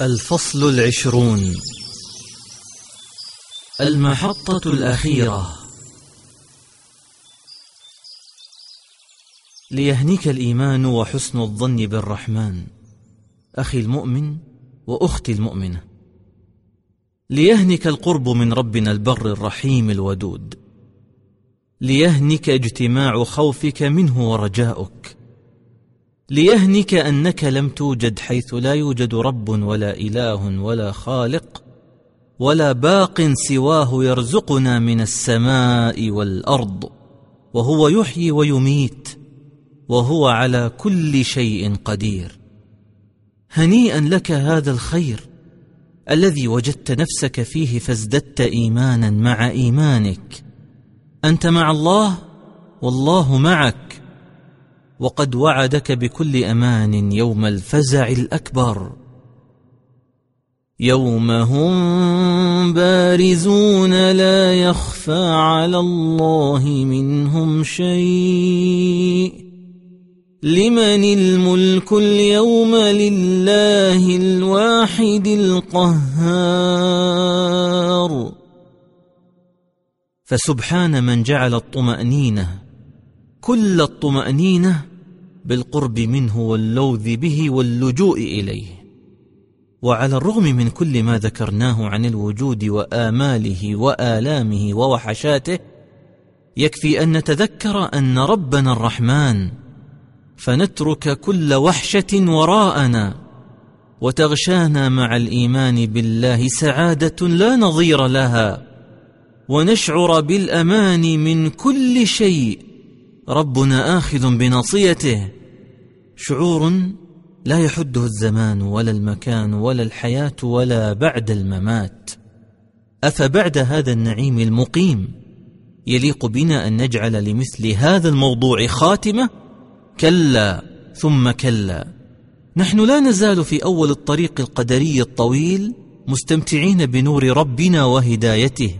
الفصل العشرون. المحطة الأخيرة. ليهنيك الإيمان وحسن الظن بالرحمن أخي المؤمن وأختي المؤمنة. ليهنك القرب من ربنا البر الرحيم الودود. ليهنك اجتماع خوفك منه ورجاؤك. ليهنك أنك لم توجد حيث لا يوجد رب ولا إله ولا خالق ولا باق سواه يرزقنا من السماء والأرض وهو يحيي ويميت وهو على كل شيء قدير. هنيئا لك هذا الخير الذي وجدت نفسك فيه فازددت ايمانا مع إيمانك. أنت مع الله والله معك. وقد وعدك بكل أمان يوم الفزع الأكبر. يوم هم بارزون لا يخفى على الله منهم شيء. لمن الملك اليوم لله الواحد القهار. فسبحان من جعل الطمأنينة كل الطمأنينة بالقرب منه واللوذ به واللجوء إليه. وعلى الرغم من كل ما ذكرناه عن الوجود وآماله وآلامه ووحشاته يكفي أن نتذكر أن ربنا الرحمن فنترك كل وحشة وراءنا وتغشانا مع الإيمان بالله سعادة لا نظير لها ونشعر بالأمان من كل شيء. ربنا آخذ بناصيته. شعور لا يحده الزمان ولا المكان ولا الحياة ولا بعد الممات. أفبعد هذا النعيم المقيم يليق بنا أن نجعل لمثل هذا الموضوع خاتمة؟ كلا ثم كلا. نحن لا نزال في أول الطريق القدري الطويل مستمتعين بنور ربنا وهدايته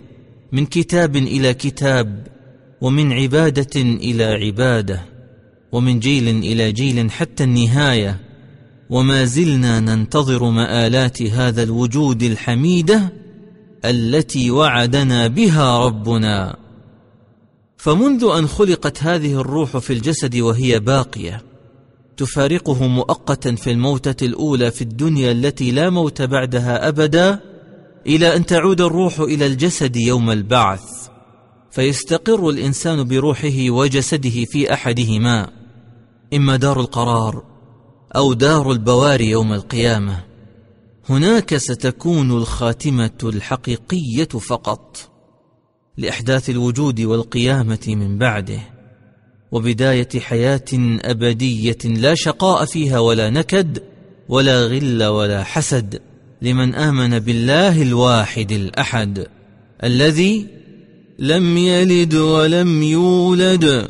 من كتاب إلى كتاب ومن عبادة إلى عبادة. ومن جيل إلى جيل حتى النهاية. وما زلنا ننتظر مآلات هذا الوجود الحميدة التي وعدنا بها ربنا. فمنذ أن خلقت هذه الروح في الجسد وهي باقية تفارقه مؤقتا في الموتة الأولى في الدنيا التي لا موت بعدها أبدا إلى أن تعود الروح إلى الجسد يوم البعث. فيستقر الإنسان بروحه وجسده في أحدهما. إما دار القرار أو دار البوار يوم القيامة. هناك ستكون الخاتمة الحقيقية فقط لإحداث الوجود والقيامة من بعده وبداية حياة أبدية لا شقاء فيها ولا نكد ولا غل ولا حسد لمن آمن بالله الواحد الأحد الذي لم يلد ولم يولد.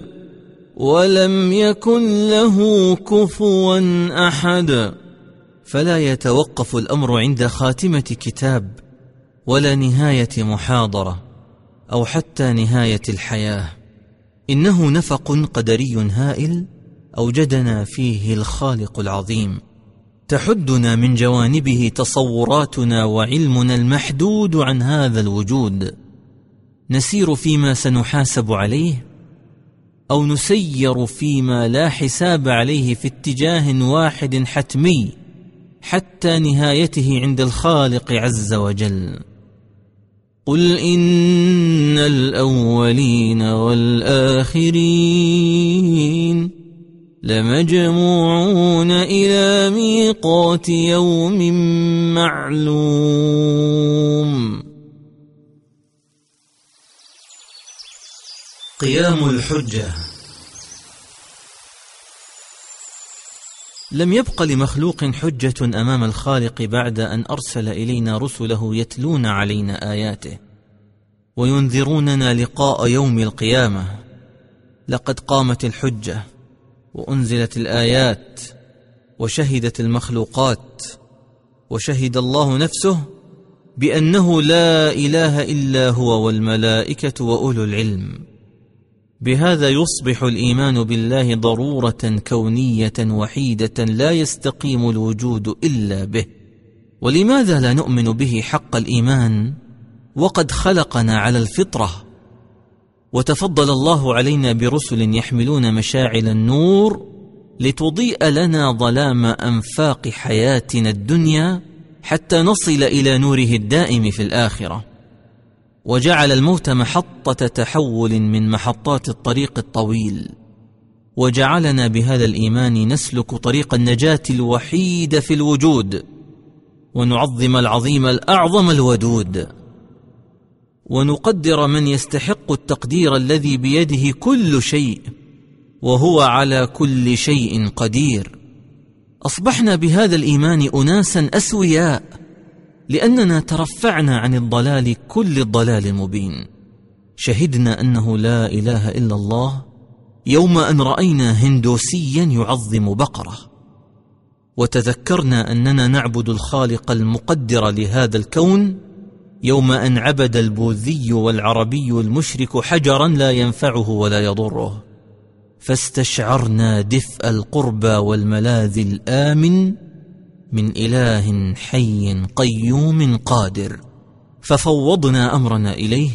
ولم يكن له كفوا أحد. فلا يتوقف الأمر عند خاتمة كتاب ولا نهاية محاضرة أو حتى نهاية الحياة. إنه نفق قدري هائل أوجدنا فيه الخالق العظيم. تحدنا من جوانبه تصوراتنا وعلمنا المحدود عن هذا الوجود. نسير فيما سنحاسب عليه أو نسير فيما لا حساب عليه في اتجاه واحد حتمي حتى نهايته عند الخالق عز وجل. قل إن الأولين والآخرين لمجموعون إلى ميقات يوم معلوم. قيام الحجة. لم يبق لمخلوق حجة أمام الخالق بعد أن أرسل إلينا رسله يتلون علينا آياته وينذروننا لقاء يوم القيامة. لقد قامت الحجة وأنزلت الآيات وشهدت المخلوقات وشهد الله نفسه بأنه لا إله إلا هو والملائكة وأولو العلم. بهذا يصبح الإيمان بالله ضرورة كونية وحيدة لا يستقيم الوجود إلا به. ولماذا لا نؤمن به حق الإيمان؟ وقد خلقنا على الفطرة. وتفضل الله علينا برسل يحملون مشاعل النور لتضيء لنا ظلام أنفاق حياتنا الدنيا حتى نصل إلى نوره الدائم في الآخرة. وجعل الموت محطة تحول من محطات الطريق الطويل. وجعلنا بهذا الإيمان نسلك طريق النجاة الوحيد في الوجود ونعظم العظيم الأعظم الودود. ونقدر من يستحق التقدير الذي بيده كل شيء وهو على كل شيء قدير. أصبحنا بهذا الإيمان اناسا أسوياء. لأننا ترفعنا عن الضلال كل الضلال المبين شهدنا أنه لا إله إلا الله يوم أن رأينا هندوسيا يعظم بقرة. وتذكرنا أننا نعبد الخالق المقدر لهذا الكون يوم أن عبد البوذي والعربي المشرك حجرا لا ينفعه ولا يضره. فاستشعرنا دفء القربى والملاذ الآمن من إله حي قيوم قادر. ففوضنا أمرنا إليه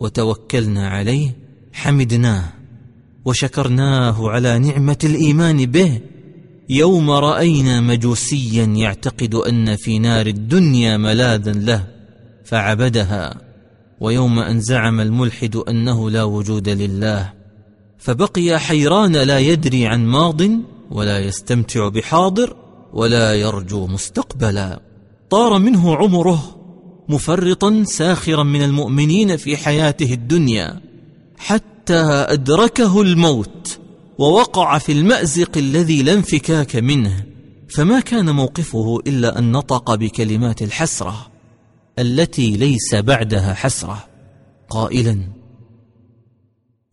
وتوكلنا عليه حمدناه وشكرناه على نعمة الإيمان به. يوم رأينا مجوسيا يعتقد أن في نار الدنيا ملاذا له فعبدها. ويوم أن زعم الملحد أنه لا وجود لله فبقي حيران لا يدري عن ماض ولا يستمتع بحاضر. ولا يرجو مستقبلا. طار منه عمره مفرطا ساخرا من المؤمنين في حياته الدنيا حتى أدركه الموت ووقع في المأزق الذي لا انفكاك منه. فما كان موقفه إلا أن نطق بكلمات الحسرة التي ليس بعدها حسرة. قائلا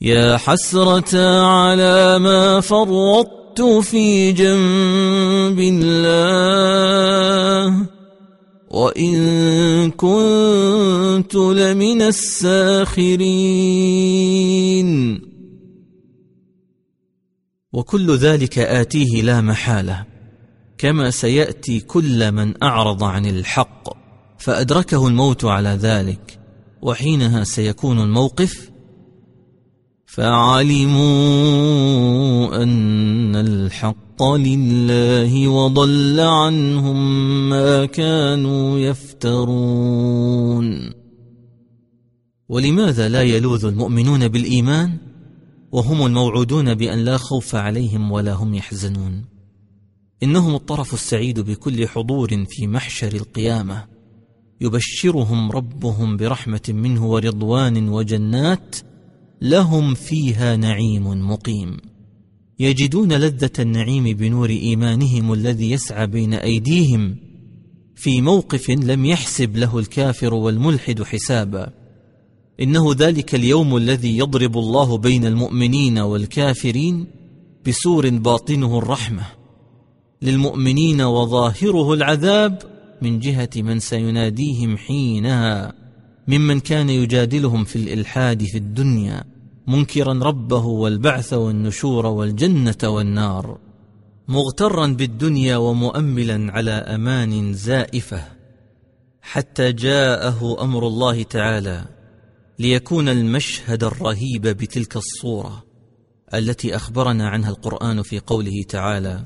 يا حسرة على ما فرطت في جنب الله وإن كنت لمن الساخرين. وكل ذلك آتيه لا محالة كما سيأتي كل من أعرض عن الحق فأدركه الموت على ذلك وحينها سيكون الموقف فعلموا أن الحق لله وضل عنهم ما كانوا يفترون. ولماذا لا يلوذ المؤمنون بالإيمان وهم الموعودون بأن لا خوف عليهم ولا هم يحزنون؟ إنهم الطرف السعيد بكل حضور في محشر القيامة. يبشرهم ربهم برحمة منه ورضوان وجنات لهم فيها نعيم مقيم. يجدون لذة النعيم بنور إيمانهم الذي يسعى بين أيديهم. في موقف لم يحسب له الكافر والملحد حسابا. إنه ذلك اليوم الذي يضرب الله بين المؤمنين والكافرين بسور باطنه الرحمة. للمؤمنين وظاهره العذاب من جهة من سيناديهم حينها. ممن كان يجادلهم في الإلحاد في الدنيا منكرا ربه والبعث والنشور والجنة والنار مغترا بالدنيا ومؤملا على أمان زائفة. حتى جاءه أمر الله تعالى ليكون المشهد الرهيب بتلك الصورة التي أخبرنا عنها القرآن في قوله تعالى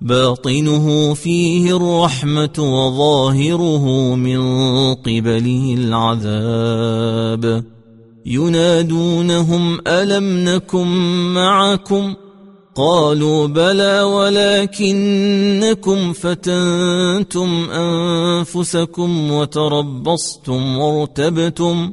باطنه فيه الرحمة وظاهره من قبله العذاب. ينادونهم ألم نكن معكم؟ قالوا بلى ولكنكم فتنتم أنفسكم وتربصتم وارتبتم.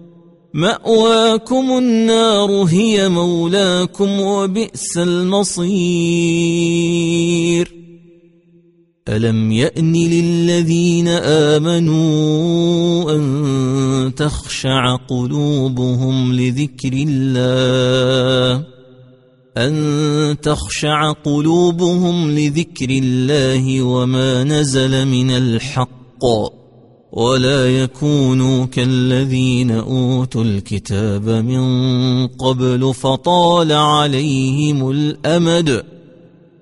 مأواكم النار هي مولاكم وبئس المصير. ألم يأن للذين آمنوا أن تخشع قلوبهم لذكر الله؟ أن تخشع قلوبهم لذكر الله وما نزل من الحق؟ ولا يكونوا كالذين أوتوا الكتاب من قبل فطال عليهم الأمد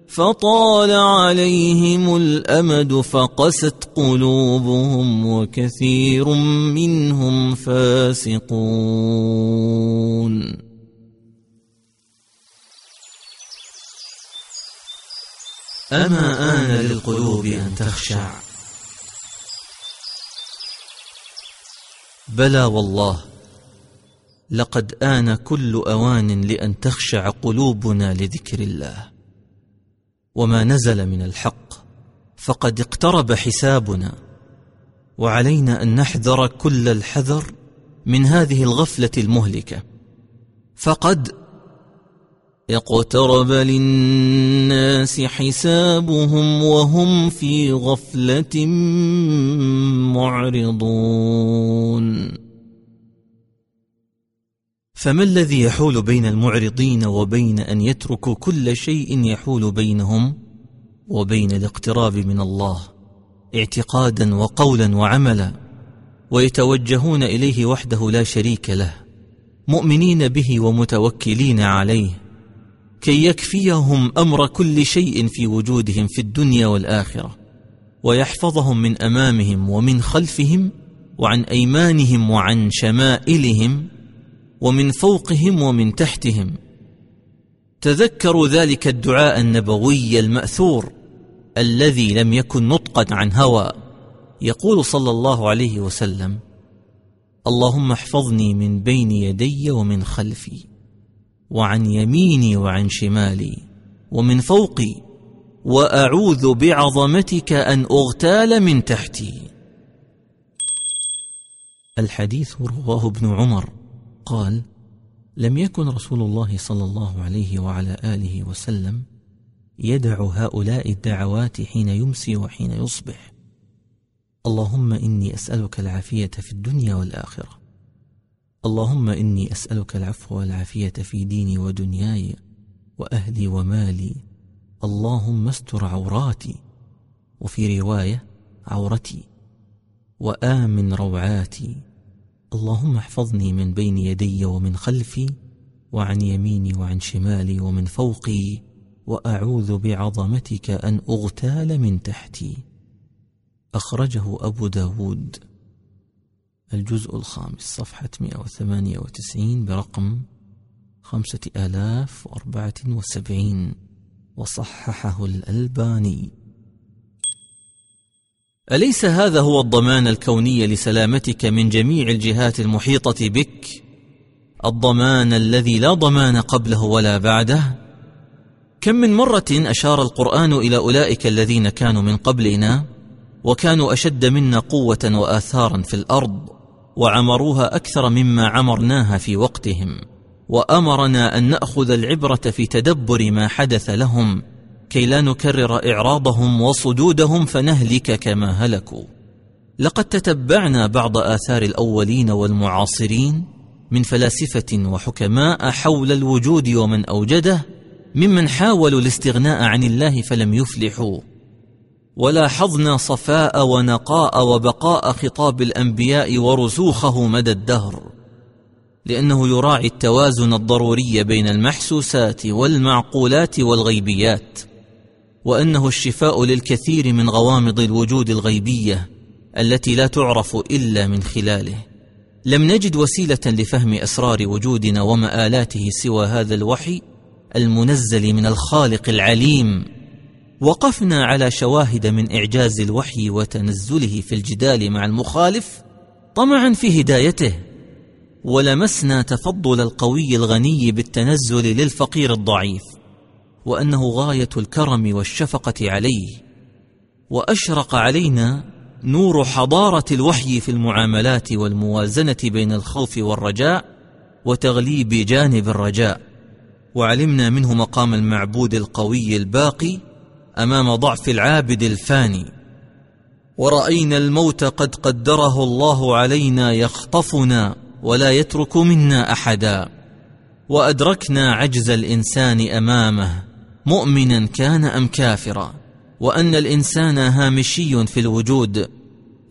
فطال عليهم الأمد فقست قلوبهم وكثير منهم فاسقون. أما آن للقلوب أن تخشع. بلى والله لقد آن كل أوان لأن تخشع قلوبنا لذكر الله. وما نزل من الحق فقد اقترب حسابنا. وعلينا أن نحذر كل الحذر من هذه الغفلة المهلكة. فقد اقترب للناس حسابهم وهم في غفلة معرضون. فما الذي يحول بين المعرضين وبين أن يتركوا كل شيء يحول بينهم وبين الاقتراب من الله اعتقادا وقولا وعملا ويتوجهون إليه وحده لا شريك له مؤمنين به ومتوكلين عليه كي يكفيهم أمر كل شيء في وجودهم في الدنيا والآخرة ويحفظهم من أمامهم ومن خلفهم وعن أيمانهم وعن شمائلهم ومن فوقهم ومن تحتهم. تذكروا ذلك الدعاء النبوي المأثور الذي لم يكن نطقا عن هوى. يقول صلى الله عليه وسلم اللهم احفظني من بين يدي ومن خلفي وعن يميني وعن شمالي ومن فوقي وأعوذ بعظمتك أن أغتال من تحتي. الحديث رواه ابن عمر قال لم يكن رسول الله صلى الله عليه وعلى آله وسلم يدع هؤلاء الدعوات حين يمسي وحين يصبح. اللهم إني أسألك العافية في الدنيا والآخرة. اللهم إني أسألك العفو والعافية في ديني ودنياي وأهلي ومالي. اللهم استر عوراتي وفي رواية عورتي وآمن روعاتي. اللهم احفظني من بين يدي ومن خلفي وعن يميني وعن شمالي ومن فوقي وأعوذ بعظمتك أن أغتال من تحتي. أخرجه أبو داود. الجزء الخامس صفحة 198 برقم خمسة آلاف وأربعة وسبعين وصححه الألباني. أليس هذا هو الضمان الكوني لسلامتك من جميع الجهات المحيطة بك؟ الضمان الذي لا ضمان قبله ولا بعده؟ كم من مرة أشار القرآن إلى أولئك الذين كانوا من قبلنا وكانوا أشد منا قوة وآثارا في الأرض وعمروها أكثر مما عمرناها في وقتهم وأمرنا أن نأخذ العبرة في تدبر ما حدث لهم كي لا نكرر إعراضهم وصدودهم فنهلك كما هلكوا. لقد تتبعنا بعض آثار الأولين والمعاصرين من فلاسفة وحكماء حول الوجود ومن أوجده ممن حاولوا الاستغناء عن الله فلم يفلحوا. ولاحظنا صفاء ونقاء وبقاء خطاب الأنبياء ورسوخه مدى الدهر لأنه يراعي التوازن الضروري بين المحسوسات والمعقولات والغيبيات وأنه الشفاء للكثير من غوامض الوجود الغيبية التي لا تعرف إلا من خلاله. لم نجد وسيلة لفهم أسرار وجودنا ومآلاته سوى هذا الوحي المنزل من الخالق العليم وقفنا على شواهد من إعجاز الوحي وتنزله في الجدال مع المخالف طمعا في هدايته ولمسنا تفضل القوي الغني بالتنزل للفقير الضعيف وأنه غاية الكرم والشفقة عليه وأشرق علينا نور حضارة الوحي في المعاملات والموازنة بين الخوف والرجاء وتغليب جانب الرجاء وعلمنا منه مقام المعبود القوي الباقي أمام ضعف العابد الفاني. ورأينا الموت قد قدره الله علينا يخطفنا ولا يترك منا أحدا. وأدركنا عجز الإنسان أمامه مؤمنا كان أم كافرا. وأن الإنسان هامشي في الوجود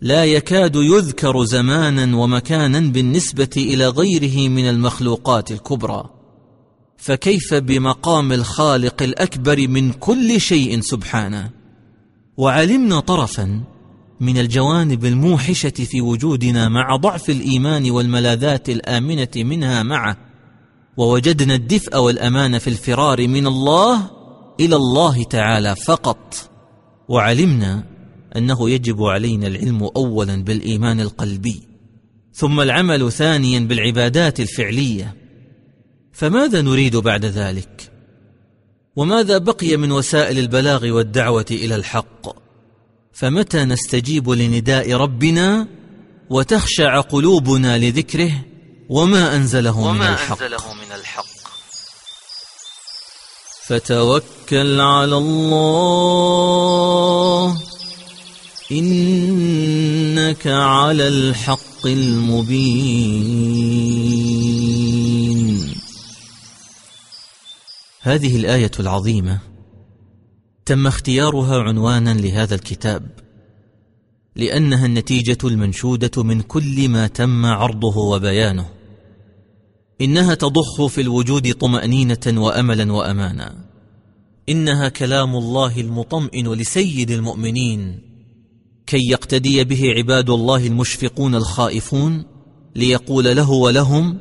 لا يكاد يذكر زمانا ومكانا بالنسبة إلى غيره من المخلوقات الكبرى. فكيف بمقام الخالق الأكبر من كل شيء سبحانه؟ وعلمنا طرفا من الجوانب الموحشة في وجودنا مع ضعف الإيمان والملاذات الآمنة منها معه ووجدنا الدفء والأمان في الفرار من الله إلى الله تعالى فقط. وعلمنا أنه يجب علينا العلم اولا بالإيمان القلبي ثم العمل ثانيا بالعبادات الفعلية. فماذا نريد بعد ذلك؟ وماذا بقي من وسائل البلاغ والدعوة إلى الحق؟ فمتى نستجيب لنداء ربنا وتخشع قلوبنا لذكره وما أنزله وما من الحق, أنزله من الحق؟ فتوكل على الله إنك على الحق المبين. هذه الآية العظيمة. تم اختيارها عنوانا لهذا الكتاب لأنها النتيجة المنشودة من كل ما تم عرضه وبيانه. إنها تضخ في الوجود طمأنينة واملا وامانا. إنها كلام الله المطمئن لسيد المؤمنين. كي يقتدي به عباد الله المشفقون الخائفون ليقول له ولهم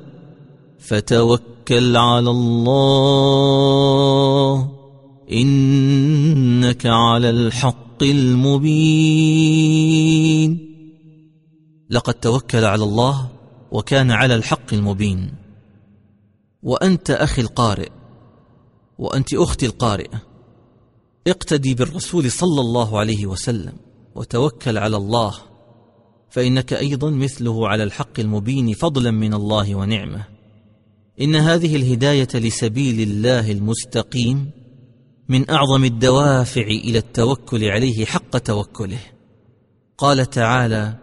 فتوكل على الله إنك على الحق المبين. لقد توكل على الله وكان على الحق المبين. وأنت أخي القارئ وأنت أختي القارئة. اقتدي بالرسول صلى الله عليه وسلم وتوكل على الله فإنك أيضا مثله على الحق المبين فضلا من الله ونعمة. إن هذه الهداية لسبيل الله المستقيم من أعظم الدوافع إلى التوكل عليه حق توكله. قال تعالى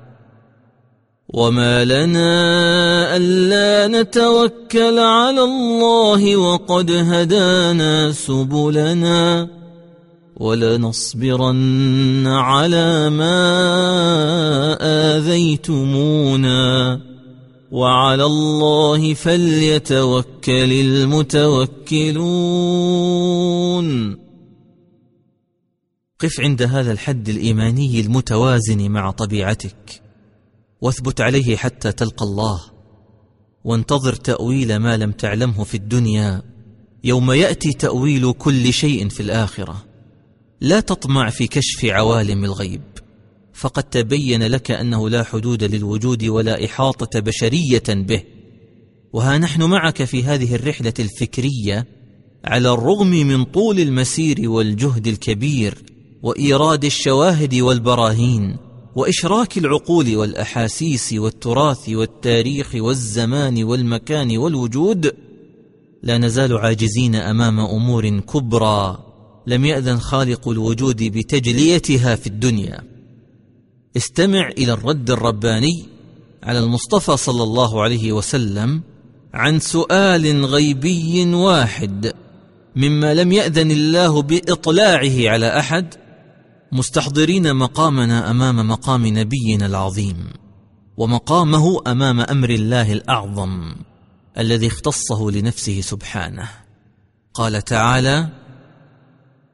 وما لنا الا نتوكل على الله وقد هدانا سبلنا ولنصبرن على ما اذيتمونا. وعلى الله فليتوكل المتوكلون. قف عند هذا الحد الإيماني المتوازن مع طبيعتك. واثبت عليه حتى تلقى الله. وانتظر تأويل ما لم تعلمه في الدنيا. يوم يأتي تأويل كل شيء في الآخرة. لا تطمع في كشف عوالم الغيب. فقد تبين لك أنه لا حدود للوجود ولا إحاطة بشرية به. وها نحن معك في هذه الرحلة الفكرية على الرغم من طول المسير والجهد الكبير وإيراد الشواهد والبراهين وإشراك العقول والأحاسيس والتراث والتاريخ والزمان والمكان والوجود لا نزال عاجزين أمام أمور كبرى لم يأذن خالق الوجود بتجليتها في الدنيا. استمع إلى الرد الرباني على المصطفى صلى الله عليه وسلم عن سؤال غيبي واحد مما لم يأذن الله بإطلاعه على أحد مستحضرين مقامنا أمام مقام نبينا العظيم ومقامه أمام أمر الله الأعظم الذي اختصه لنفسه سبحانه. قال تعالى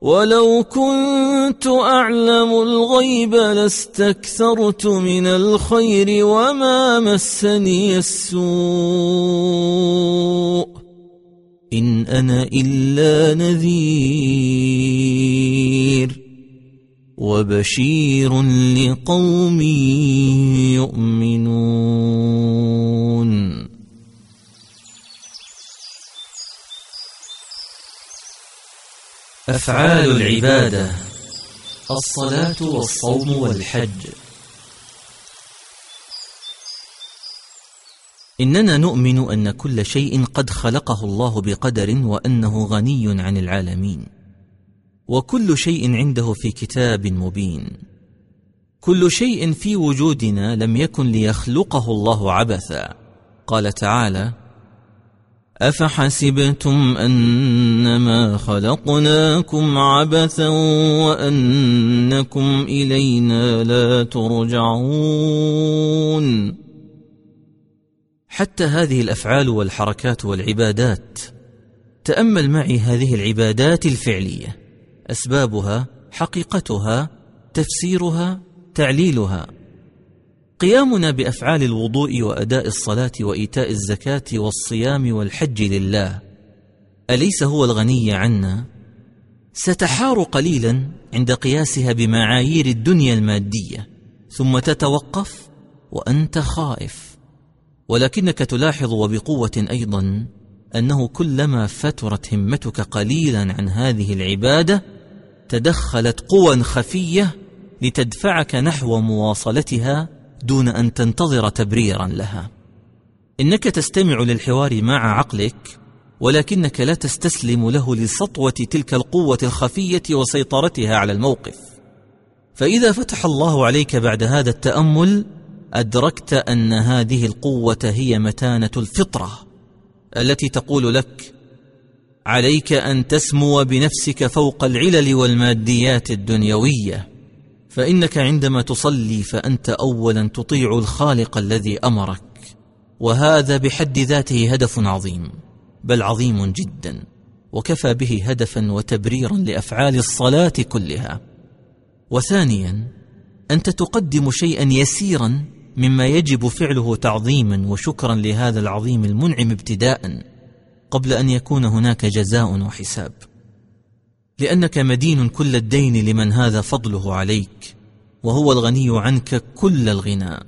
ولو كنت اعلم الغيب لاستكثرت من الخير وما مسني السوء ان أنا الا نذير وبشير لقوم يؤمنون أفعال العبادة. الصلاة والصوم والحج. إننا نؤمن أن كل شيء قد خلقه الله بقدر وأنه غني عن العالمين. وكل شيء عنده في كتاب مبين. كل شيء في وجودنا لم يكن ليخلقه الله عبثا. قال تعالى أفحسبتم أنما خلقناكم عبثا وأنكم إلينا لا ترجعون؟ حتى هذه الأفعال والحركات والعبادات تأمل معي هذه العبادات الفعلية. أسبابها حقيقتها تفسيرها تعليلها. قيامنا بأفعال الوضوء وأداء الصلاة وإيتاء الزكاة والصيام والحج لله. أليس هو الغني عنا؟ ستحار قليلا عند قياسها بمعايير الدنيا المادية ثم تتوقف وأنت خائف. ولكنك تلاحظ وبقوة أيضا أنه كلما فترت همتك قليلا عن هذه العبادة تدخلت قوى خفية لتدفعك نحو مواصلتها دون أن تنتظر تبريرا لها. إنك تستمع للحوار مع عقلك ولكنك لا تستسلم له لسطوة تلك القوة الخفية وسيطرتها على الموقف. فإذا فتح الله عليك بعد هذا التأمل أدركت أن هذه القوة هي متانة الفطرة التي تقول لك عليك أن تسمو بنفسك فوق العلل والماديات الدنيوية. فإنك عندما تصلي فأنت اولا تطيع الخالق الذي أمرك وهذا بحد ذاته هدف عظيم بل عظيم جدا وكفى به هدفا وتبريرا لأفعال الصلاة كلها. وثانيا أنت تقدم شيئا يسيرا مما يجب فعله تعظيما وشكرا لهذا العظيم المنعم ابتداء قبل أن يكون هناك جزاء وحساب. لأنك مدين كل الدين لمن هذا فضله عليك وهو الغني عنك كل الغنى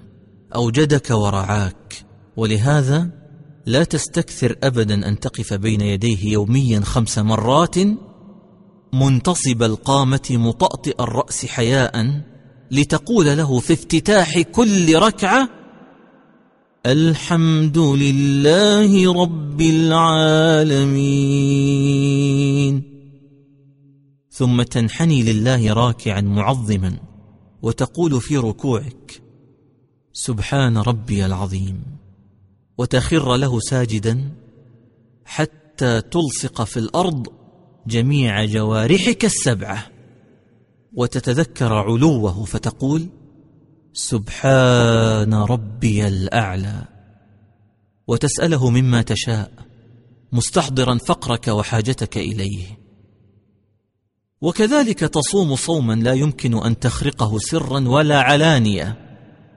أوجدك ورعاك. ولهذا لا تستكثر ابدا أن تقف بين يديه يوميا خمس مرات منتصب القامة مطأطئ الرأس حياء لتقول له في افتتاح كل ركعة الحمد لله رب العالمين. ثم تنحني لله راكعا معظما وتقول في ركوعك سبحان ربي العظيم. وتخر له ساجدا حتى تلصق في الأرض جميع جوارحك السبعة. وتتذكر علوه فتقول سبحان ربي الأعلى. وتسأله مما تشاء مستحضرا فقرك وحاجتك إليه. وكذلك تصوم صوما لا يمكن أن تخرقه سرا ولا علانية.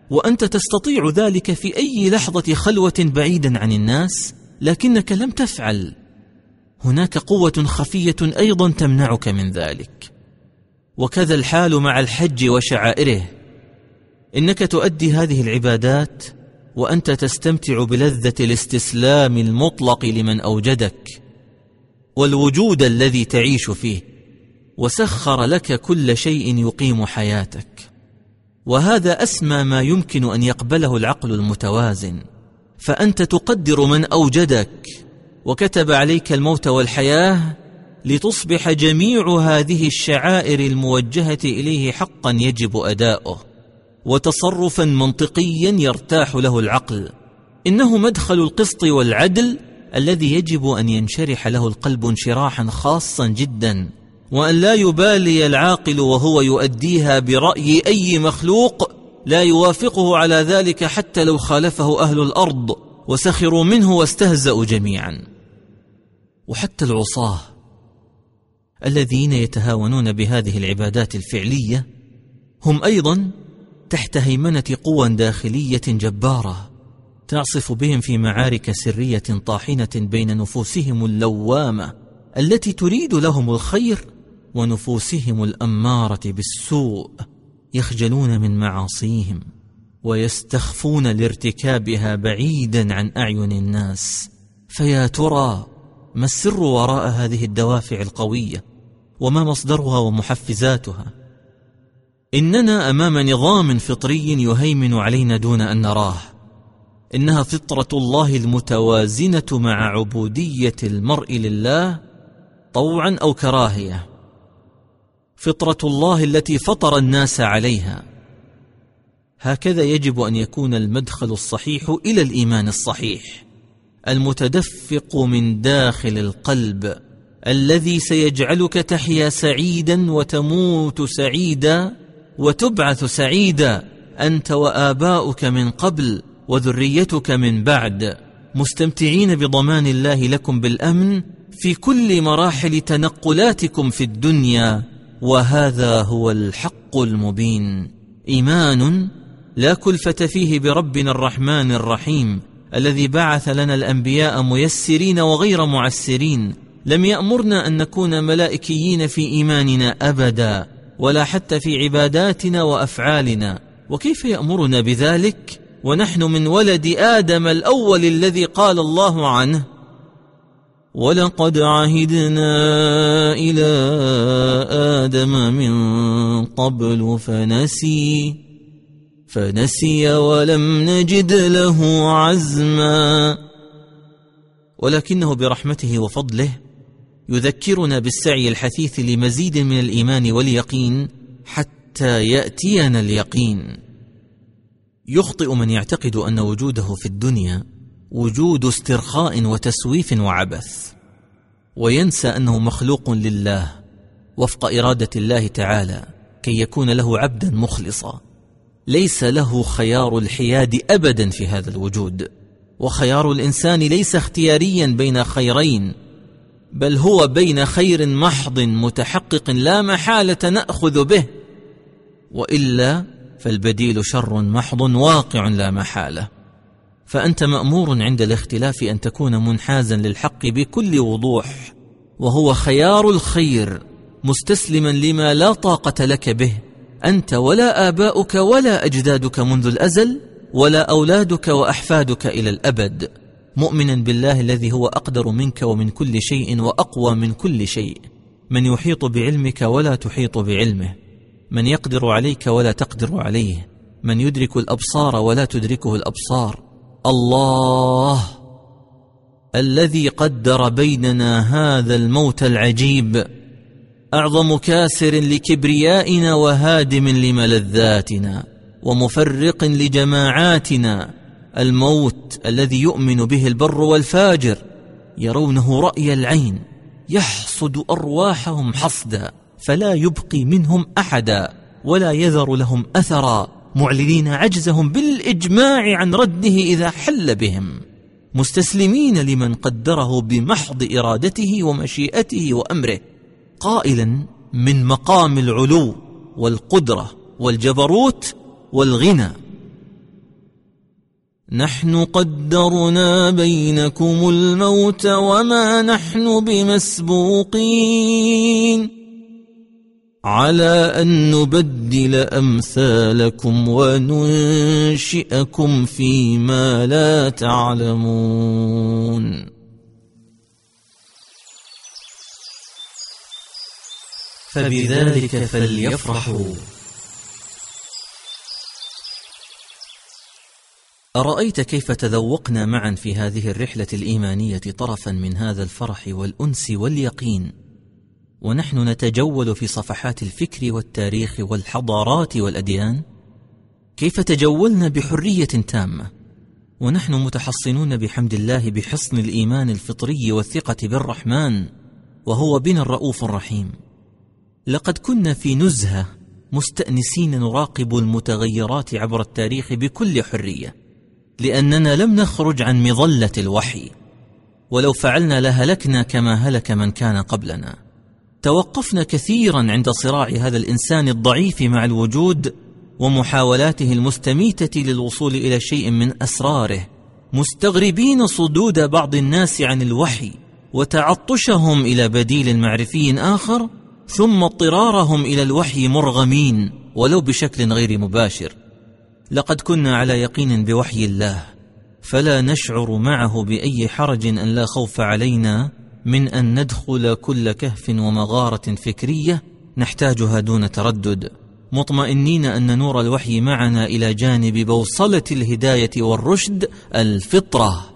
وأنت تستطيع ذلك في أي لحظة خلوة بعيدا عن الناس لكنك لم تفعل. هناك قوة خفية أيضا تمنعك من ذلك. وكذا الحال مع الحج وشعائره. إنك تؤدي هذه العبادات وأنت تستمتع بلذة الاستسلام المطلق لمن أوجدك. والوجود الذي تعيش فيه. وسخر لك كل شيء يقيم حياتك. وهذا أسمى ما يمكن أن يقبله العقل المتوازن. فأنت تقدر من أوجدك. وكتب عليك الموت والحياة لتصبح جميع هذه الشعائر الموجهة إليه حقا يجب أداؤه. وتصرفا منطقيا يرتاح له العقل. إنه مدخل القسط والعدل الذي يجب أن ينشرح له القلب انشراحا خاصا جدا. وأن لا يبالي العاقل وهو يؤديها برأي أي مخلوق لا يوافقه على ذلك حتى لو خالفه أهل الأرض وسخروا منه واستهزأوا جميعا. وحتى العصاة الذين يتهاونون بهذه العبادات الفعلية هم أيضا تحت هيمنة قوى داخلية جبارة تعصف بهم في معارك سرية طاحنة بين نفوسهم اللوامة التي تريد لهم الخير ونفوسهم الأمارة بالسوء يخجلون من معاصيهم ويستخفون لارتكابها بعيدا عن أعين الناس. فيا ترى ما السر وراء هذه الدوافع القوية وما مصدرها ومحفزاتها؟ إننا أمام نظام فطري يهيمن علينا دون أن نراه. إنها فطرة الله المتوازنة مع عبودية المرء لله طوعا أو كراهية. فطرة الله التي فطر الناس عليها. هكذا يجب أن يكون المدخل الصحيح إلى الإيمان الصحيح المتدفق من داخل القلب الذي سيجعلك تحيا سعيدا وتموت سعيدا وتبعث سعيدا أنت وآباؤك من قبل وذريتك من بعد. مستمتعين بضمان الله لكم بالأمن في كل مراحل تنقلاتكم في الدنيا. وهذا هو الحق المبين. إيمان لا كلفة فيه بربنا الرحمن الرحيم الذي بعث لنا الأنبياء ميسرين وغير معسرين. لم يأمرنا أن نكون ملائكيين في إيماننا أبدا ولا حتى في عباداتنا وأفعالنا. وكيف يأمرنا بذلك؟ ونحن من ولد آدم الأول الذي قال الله عنه ولقد عهدنا إلى آدم من قبل فنسي فنسي ولم نجد له عزما. ولكنه برحمته وفضله يذكرنا بالسعي الحثيث لمزيد من الايمان واليقين حتى ياتينا اليقين. يخطئ من يعتقد ان وجوده في الدنيا وجود استرخاء وتسويف وعبث وينسى أنه مخلوق لله وفق إرادة الله تعالى كي يكون له عبدا مخلصا. ليس له خيار الحياد ابدا في هذا الوجود وخيار الإنسان ليس اختياريا بين خيرين بل هو بين خير محض متحقق لا محالة نأخذ به وإلا فالبديل شر محض واقع لا محالة. فأنت مأمور عند الاختلاف أن تكون منحازا للحق بكل وضوح وهو خيار الخير مستسلما لما لا طاقة لك به أنت ولا آباؤك ولا أجدادك منذ الأزل ولا أولادك وأحفادك إلى الأبد. مؤمنا بالله الذي هو أقدر منك ومن كل شيء وأقوى من كل شيء. من يحيط بعلمك ولا تحيط بعلمه. من يقدر عليك ولا تقدر عليه. من يدرك الأبصار ولا تدركه الأبصار. الله الذي قدر بيننا هذا الموت العجيب أعظم كاسر لكبريائنا وهادم لملذاتنا ومفرق لجماعاتنا الموت الذي يؤمن به البر والفاجر يرونه رأي العين يحصد أرواحهم حصدا فلا يبقي منهم أحدا ولا يذر لهم أثرا. معلنين عجزهم بالإجماع عن رده إذا حل بهم مستسلمين لمن قدره بمحض إرادته ومشيئته وأمره قائلا من مقام العلو والقدرة والجبروت والغنى. نحن قدرنا بينكم الموت وما نحن بمسبوقين. على أن نبدل أمثالكم وننشئكم فيما لا تعلمون. فبذلك فليفرحوا. أرأيت كيف تذوقنا معا في هذه الرحلة الإيمانية طرفا من هذا الفرح والأنس واليقين؟ ونحن نتجول في صفحات الفكر والتاريخ والحضارات والأديان كيف تجولنا بحرية تامة. ونحن متحصنون بحمد الله بحصن الإيمان الفطري والثقة بالرحمن وهو بنا الرؤوف الرحيم. لقد كنا في نزهة مستأنسين نراقب المتغيرات عبر التاريخ بكل حرية لأننا لم نخرج عن مظلة الوحي ولو فعلنا لهلكنا كما هلك من كان قبلنا. توقفنا كثيرا عند صراع هذا الإنسان الضعيف مع الوجود ومحاولاته المستميتة للوصول إلى شيء من أسراره. مستغربين صدود بعض الناس عن الوحي وتعطشهم إلى بديل معرفي آخر ثم اضطرارهم إلى الوحي مرغمين ولو بشكل غير مباشر. لقد كنا على يقين بوحي الله فلا نشعر معه بأي حرج أن لا خوف علينا من أن ندخل كل كهف ومغارة فكرية نحتاجها دون تردد. مطمئنين أن نور الوحي معنا إلى جانب بوصلة الهداية والرشد الفطرة.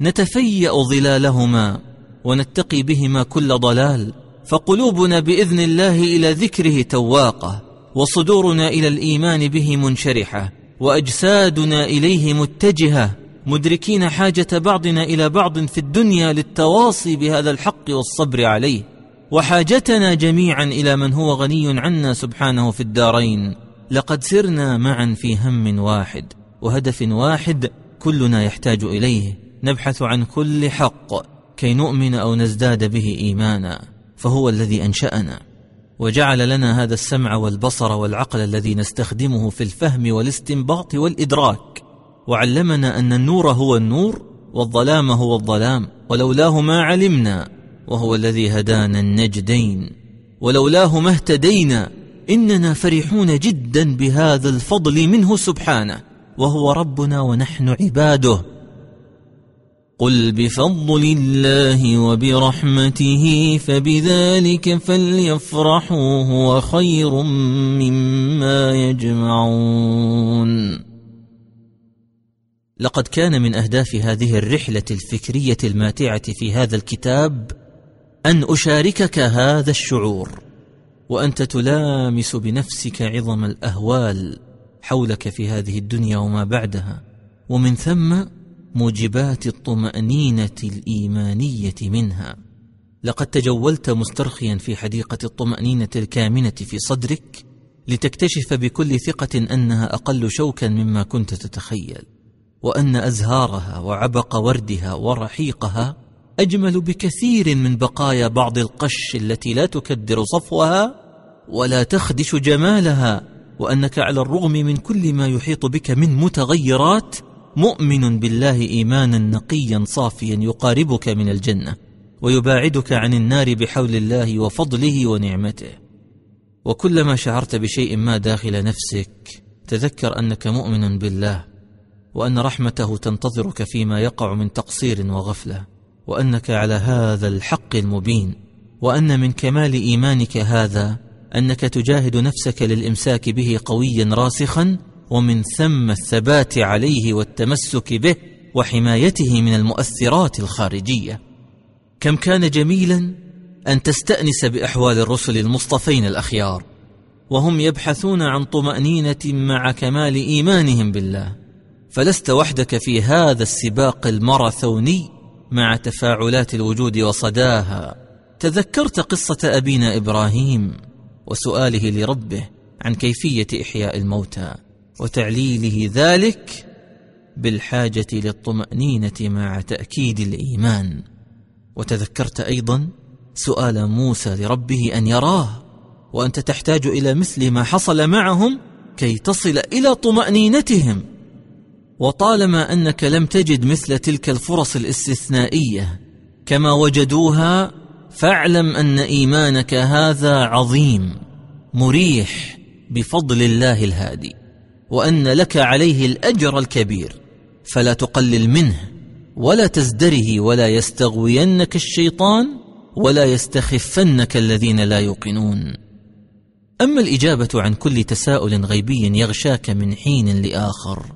نتفيأ ظلالهما ونتقي بهما كل ضلال. فقلوبنا بإذن الله إلى ذكره تواقة وصدورنا إلى الإيمان به منشرحة وأجسادنا إليه متجهة. مدركين حاجة بعضنا إلى بعض في الدنيا للتواصي بهذا الحق والصبر عليه. وحاجتنا جميعا إلى من هو غني عنا سبحانه في الدارين. لقد سرنا معا في هم واحد وهدف واحد كلنا يحتاج إليه. نبحث عن كل حق كي نؤمن أو نزداد به ايمانا فهو الذي أنشأنا. وجعل لنا هذا السمع والبصر والعقل الذي نستخدمه في الفهم والاستنباط والإدراك. وعلمنا أن النور هو النور والظلام هو الظلام ولولاه ما علمنا وهو الذي هدانا النجدين. ولولاه ما اهتدينا إننا فرحون جدا بهذا الفضل منه سبحانه وهو ربنا ونحن عباده. قل بفضل الله وبرحمته فبذلك فليفرحوا هو خير مما يجمعون. لقد كان من أهداف هذه الرحلة الفكرية الماتعة في هذا الكتاب أن أشاركك هذا الشعور وأنت تلامس بنفسك عظم الأهوال حولك في هذه الدنيا وما بعدها ومن ثم موجبات الطمأنينة الإيمانية منها. لقد تجولت مسترخيا في حديقة الطمأنينة الكامنة في صدرك لتكتشف بكل ثقة أنها أقل شوكا مما كنت تتخيل. وأن أزهارها وعبق وردها ورحيقها أجمل بكثير من بقايا بعض القش التي لا تكدر صفوها ولا تخدش جمالها وأنك على الرغم من كل ما يحيط بك من متغيرات مؤمن بالله إيمانا نقيا صافيا يقاربك من الجنة ويباعدك عن النار بحول الله وفضله ونعمته. وكلما شعرت بشيء ما داخل نفسك تذكر أنك مؤمن بالله. وأن رحمته تنتظرك فيما يقع من تقصير وغفلة وأنك على هذا الحق المبين وأن من كمال إيمانك هذا أنك تجاهد نفسك للإمساك به قويا راسخا ومن ثم الثبات عليه والتمسك به وحمايته من المؤثرات الخارجية. كم كان جميلا أن تستأنس بأحوال الرسل المصطفين الأخيار وهم يبحثون عن طمأنينة مع كمال إيمانهم بالله. فلست وحدك في هذا السباق الماراثوني مع تفاعلات الوجود وصداها. تذكرت قصة أبينا إبراهيم وسؤاله لربه عن كيفية إحياء الموتى وتعليله ذلك بالحاجة للطمأنينة مع تأكيد الإيمان. وتذكرت أيضا سؤال موسى لربه أن يراه وأنت تحتاج إلى مثل ما حصل معهم كي تصل إلى طمأنينتهم. وطالما أنك لم تجد مثل تلك الفرص الاستثنائية كما وجدوها فاعلم أن إيمانك هذا عظيم مريح بفضل الله الهادي وأن لك عليه الأجر الكبير فلا تقلل منه ولا تزدره ولا يستغوينك الشيطان ولا يستخفنك الذين لا يوقنون. أما الإجابة عن كل تساؤل غيبي يغشاك من حين لآخر.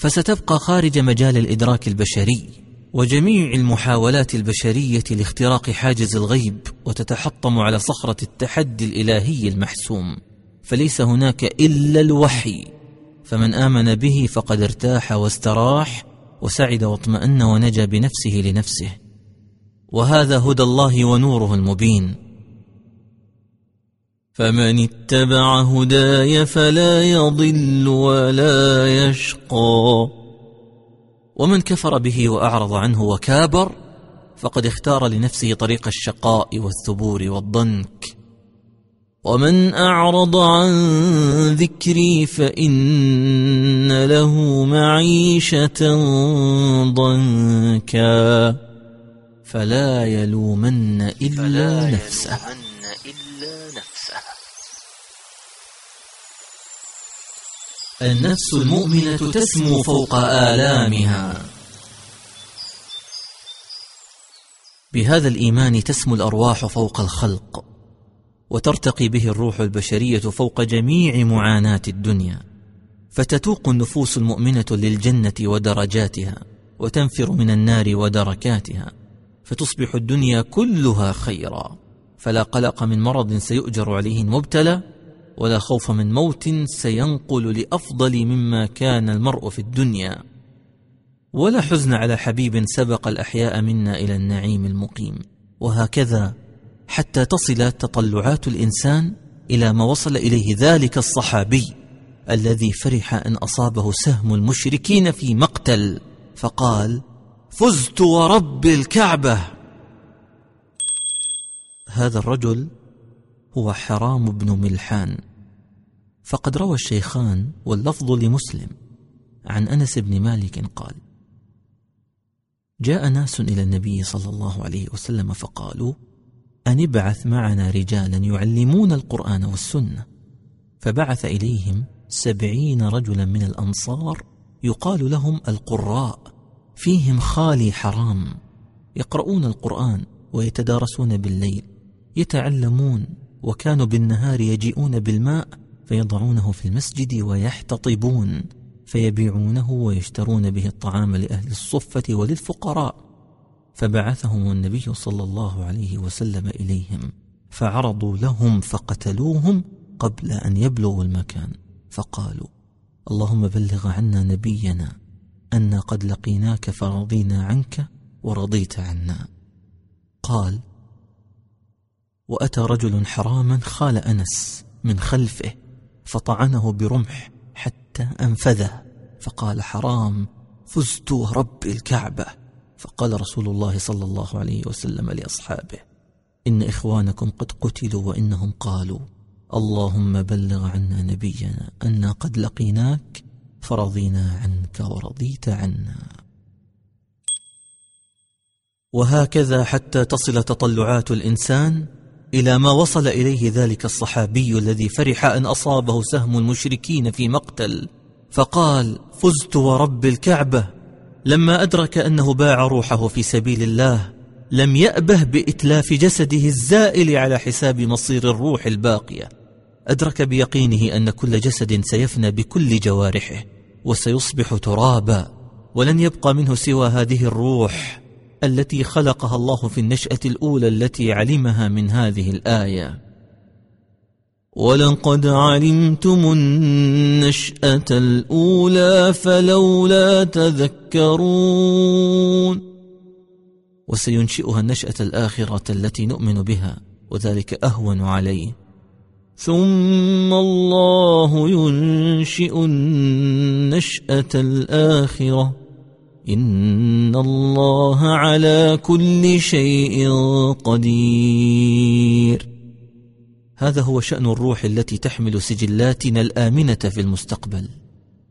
فستبقى خارج مجال الإدراك البشري وجميع المحاولات البشرية لاختراق حاجز الغيب وتتحطم على صخرة التحدي الإلهي المحسوم. فليس هناك إلا الوحي. فمن آمن به فقد ارتاح واستراح وسعد واطمأن ونجا بنفسه لنفسه. وهذا هدى الله ونوره المبين. فمن اتبع هداي فلا يضل ولا يشقى. ومن كفر به وأعرض عنه وكابر فقد اختار لنفسه طريق الشقاء والثبور والضنك. ومن أعرض عن ذكري فإن له معيشة ضنكا. فلا يلومن إلا فلا نفسه. يلومن إلا نفسه النفس المؤمنة تسمو فوق آلامها. بهذا الإيمان تسمو الأرواح فوق الخلق وترتقي به الروح البشرية فوق جميع معاناة الدنيا. فتتوق النفوس المؤمنة للجنة ودرجاتها وتنفر من النار ودركاتها فتصبح الدنيا كلها خيرا. فلا قلق من مرض سيؤجر عليه المبتلى ولا خوف من موت سينقل لأفضل مما كان المرء في الدنيا. ولا حزن على حبيب سبق الأحياء منا إلى النعيم المقيم. وهكذا حتى تصل تطلعات الإنسان إلى ما وصل إليه ذلك الصحابي الذي فرح أن أصابه سهم المشركين في مقتل فقال فزت ورب الكعبة. هذا الرجل هو حرام بن ملحان. فقد روى الشيخان واللفظ لمسلم عن أنس بن مالك قال جاء ناس إلى النبي صلى الله عليه وسلم فقالوا ان ابعث معنا رجالا يعلمون القرآن والسنة؟ فبعث إليهم سبعين رجلا من الأنصار يقال لهم القراء فيهم خالي حرام يقرؤون القرآن ويتدارسون بالليل يتعلمون وكانوا بالنهار يجيئون بالماء فيضعونه في المسجد ويحتطبون فيبيعونه ويشترون به الطعام لأهل الصفة وللفقراء. فبعثهم النبي صلى الله عليه وسلم إليهم فعرضوا لهم فقتلوهم قبل أن يبلغوا المكان. فقالوا اللهم بلغ عنا نبينا أنا قد لقيناك فرضينا عنك ورضيت عنا. قال وأتى رجل حراما خال أنس من خلفه فطعنه برمح حتى أنفذه. فقال حرام فزت ورب الكعبة. فقال رسول الله صلى الله عليه وسلم لأصحابه إن إخوانكم قد قتلوا وإنهم قالوا اللهم بلغ عنا نبينا أنا قد لقيناك فرضينا عنك ورضيت عنا. وهكذا حتى تصل تطلعات الإنسان إلى ما وصل إليه ذلك الصحابي الذي فرح أن أصابه سهم المشركين في مقتل فقال فزت ورب الكعبة. لما أدرك أنه باع روحه في سبيل الله لم يأبه بإتلاف جسده الزائل على حساب مصير الروح الباقية. أدرك بيقينه أن كل جسد سيفنى بكل جوارحه وسيصبح ترابا ولن يبقى منه سوى هذه الروح. التي خلقها الله في النشأة الأولى التي علمها من هذه الآية. ولقد علمتم النشأة الأولى فلولا تذكرون. وسينشئها النشأة الآخرة التي نؤمن بها وذلك أهون عليه. ثم الله ينشئ النشأة الآخرة. ان الله على كل شيء قدير. هذا هو شأن الروح التي تحمل سجلاتنا الآمنة في المستقبل.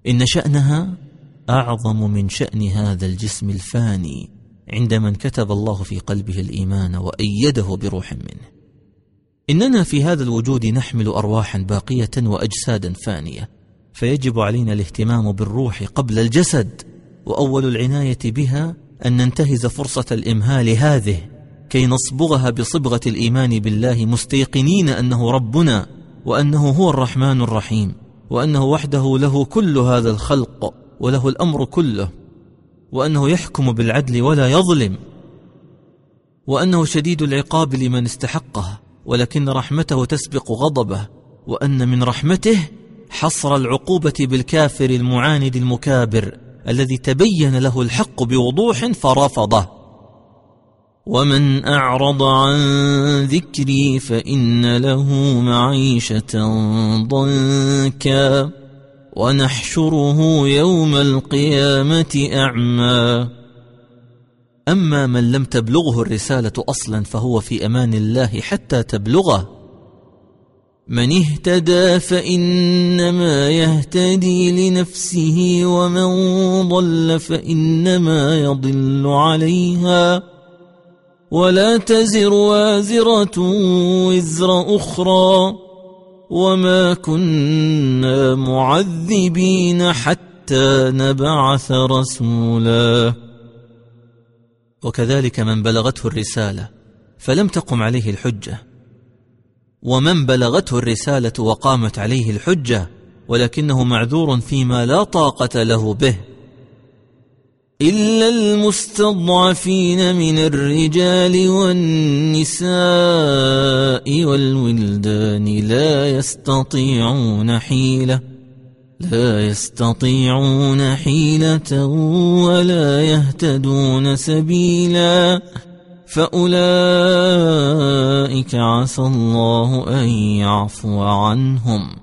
إن شأنها أعظم من شأن هذا الجسم الفاني عند من كتب الله في قلبه الإيمان وأيده بروح منه. إننا في هذا الوجود نحمل ارواحا باقية واجسادا فانية فيجب علينا الاهتمام بالروح قبل الجسد. وأول العناية بها أن ننتهز فرصة الإمهال هذه كي نصبغها بصبغة الإيمان بالله مستيقنين أنه ربنا وأنه هو الرحمن الرحيم وأنه وحده له كل هذا الخلق وله الأمر كله وأنه يحكم بالعدل ولا يظلم وأنه شديد العقاب لمن استحقه ولكن رحمته تسبق غضبه وأن من رحمته حصر العقوبة بالكافر المعاند المكابر. الذي تبين له الحق بوضوح فرفضه. ومن أعرض عن ذكري فإن له معيشة ضنكا. ونحشره يوم القيامة أعمى. أما من لم تبلغه الرسالة أصلا فهو في أمان الله حتى تبلغه. من اهتدى فإنما يهتدي لنفسه ومن ضل فإنما يضل عليها. ولا تزر وازرة وزر أخرى. وما كنا معذبين حتى نبعث رسولا. وكذلك من بلغته الرسالة فلم تقم عليه الحجة. ومن بلغته الرسالة وقامت عليه الحجة ولكنه معذور فيما لا طاقة له به. إلا المستضعفين من الرجال والنساء والولدان لا يستطيعون حيلة لا يستطيعون حيلة ولا يهتدون سبيلا. فأولئك عسى الله أن يعفو عنهم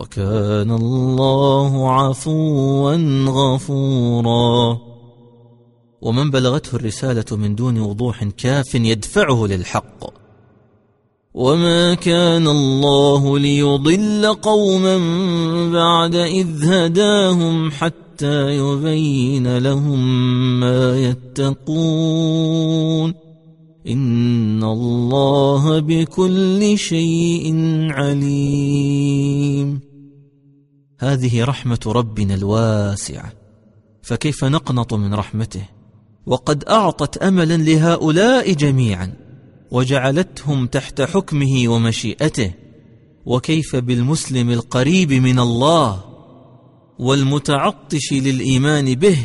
وكان الله عفوا غفورا. ومن بلغته الرسالة من دون وضوح كاف يدفعه للحق. وما كان الله ليضل قوما بعد إذ هداهم حتى يبين لهم ما يتقون. ان الله بكل شيء عليم. هذه رحمة ربنا الواسعة. فكيف نقنط من رحمته؟ وقد أعطت املا لهؤلاء جميعا وجعلتهم تحت حكمه ومشيئته. وكيف بالمسلم القريب من الله والمتعطش للإيمان به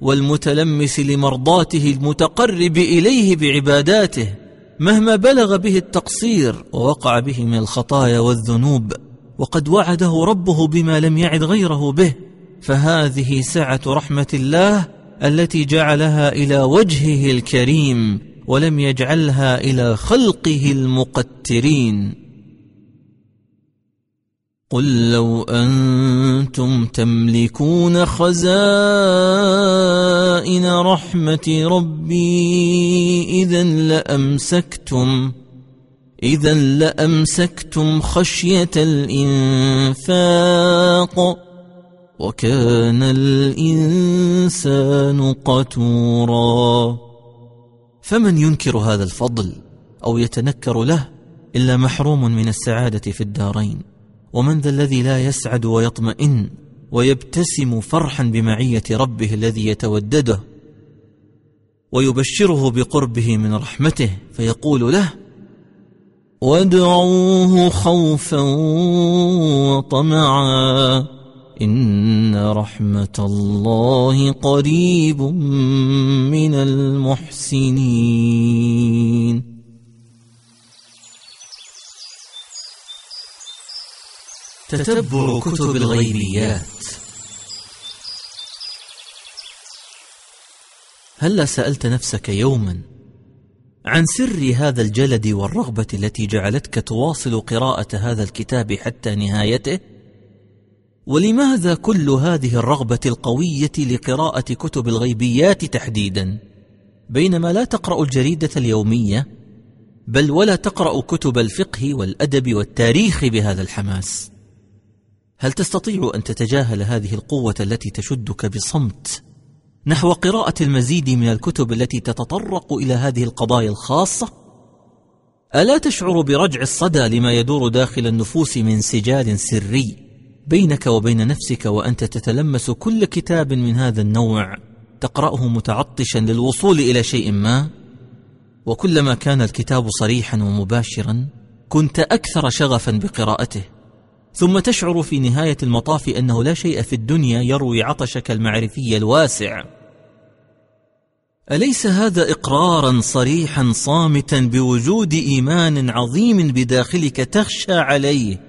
والمتلمس لمرضاته المتقرب إليه بعباداته مهما بلغ به التقصير ووقع به من الخطايا والذنوب وقد وعده ربه بما لم يعد غيره به فهذه سعة رحمة الله التي جعلها إلى وجهه الكريم ولم يجعلها إلى خلقه المقترين. قل لو أنتم تملكون خزائن رحمة ربي اذا لأمسكتم اذا لأمسكتم خشية الإنفاق وكان الإنسان قتورا. فمن ينكر هذا الفضل أو يتنكر له إلا محروم من السعادة في الدارين؟ ومن ذا الذي لا يسعد ويطمئن ويبتسم فرحا بمعية ربه الذي يتودده ويبشره بقربه من رحمته فيقول له وادعوه خوفا وطمعا إن رحمة الله قريب من المحسنين. تتبع كتب الغيبيات هل سألت نفسك يوما عن سر هذا الجلد والرغبة التي جعلتك تواصل قراءة هذا الكتاب حتى نهايته؟ ولماذا كل هذه الرغبة القوية لقراءة كتب الغيبيات تحديدا؟ بينما لا تقرأ الجريدة اليومية بل ولا تقرأ كتب الفقه والأدب والتاريخ بهذا الحماس هل تستطيع أن تتجاهل هذه القوة التي تشدك بصمت؟ نحو قراءة المزيد من الكتب التي تتطرق إلى هذه القضايا الخاصة؟ ألا تشعر برجع الصدى لما يدور داخل النفوس من سجال سري بينك وبين نفسك وأنت تتلمس كل كتاب من هذا النوع تقرأه متعطشا للوصول إلى شيء ما؟ وكلما كان الكتاب صريحا ومباشرا كنت أكثر شغفا بقراءته. ثم تشعر في نهاية المطاف أنه لا شيء في الدنيا يروي عطشك المعرفي الواسع. أليس هذا إقرارا صريحا صامتا بوجود إيمان عظيم بداخلك تخشى عليه؟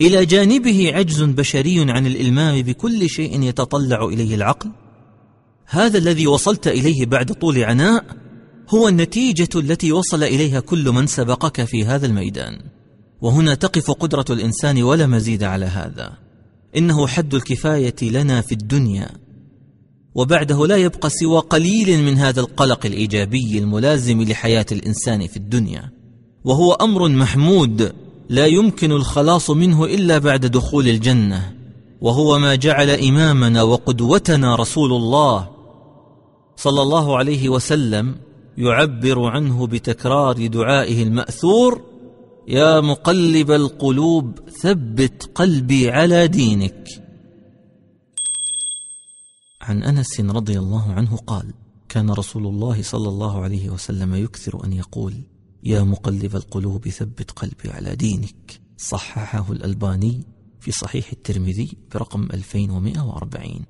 إلى جانبه عجز بشري عن الإلمام بكل شيء يتطلع إليه العقل؟ هذا الذي وصلت إليه بعد طول عناء هو النتيجة التي وصل إليها كل من سبقك في هذا الميدان. وهنا تقف قدرة الإنسان ولا مزيد على هذا. إنه حد الكفاية لنا في الدنيا. وبعده لا يبقى سوى قليل من هذا القلق الإيجابي الملازم لحياة الإنسان في الدنيا. وهو أمر محمود لا يمكن الخلاص منه إلا بعد دخول الجنة. وهو ما جعل إمامنا وقدوتنا رسول الله صلى الله عليه وسلم يعبر عنه بتكرار دعائه المأثور يا مقلب القلوب ثبت قلبي على دينك. عن أنس رضي الله عنه قال كان رسول الله صلى الله عليه وسلم يكثر أن يقول يا مقلب القلوب ثبت قلبي على دينك. صححه الألباني في صحيح الترمذي برقم 2140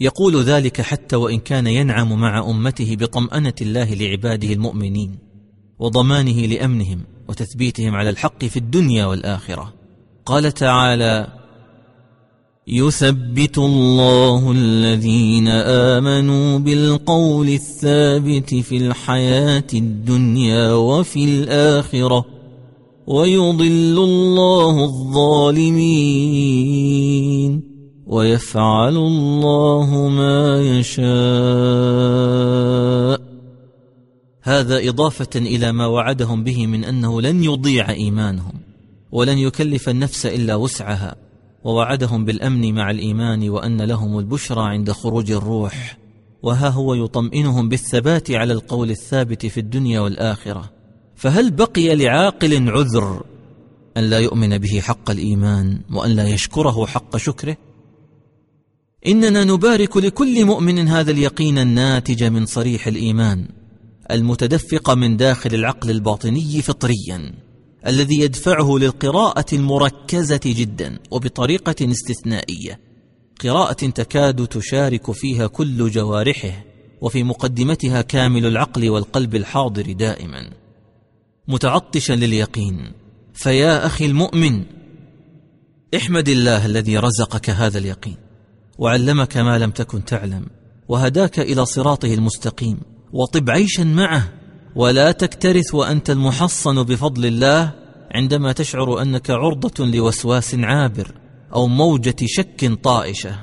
يقول ذلك حتى وإن كان ينعم مع أمته بطمأنة الله لعباده المؤمنين. وضمانه لأمنهم وتثبيتهم على الحق في الدنيا والآخرة. قال تعالى يثبت الله الذين آمنوا بالقول الثابت في الحياة الدنيا وفي الآخرة ويضل الله الظالمين ويفعل الله ما يشاء. هذا إضافة إلى ما وعدهم به من أنه لن يضيع إيمانهم ولن يكلف النفس إلا وسعها ووعدهم بالأمن مع الإيمان وأن لهم البشرى عند خروج الروح وها هو يطمئنهم بالثبات على القول الثابت في الدنيا والآخرة. فهل بقي لعاقل عذر أن لا يؤمن به حق الإيمان وأن لا يشكره حق شكره؟ إننا نبارك لكل مؤمن هذا اليقين الناتج من صريح الإيمان. المتدفق من داخل العقل الباطني فطريا الذي يدفعه للقراءة المركزة جدا وبطريقة استثنائية قراءة تكاد تشارك فيها كل جوارحه وفي مقدمتها كامل العقل والقلب الحاضر دائما. متعطشا لليقين فيا أخي المؤمن احمد الله الذي رزقك هذا اليقين وعلمك ما لم تكن تعلم وهداك إلى صراطه المستقيم. وطب عيشا معه ولا تكترث وأنت المحصن بفضل الله عندما تشعر أنك عرضة لوسواس عابر أو موجة شك طائشة.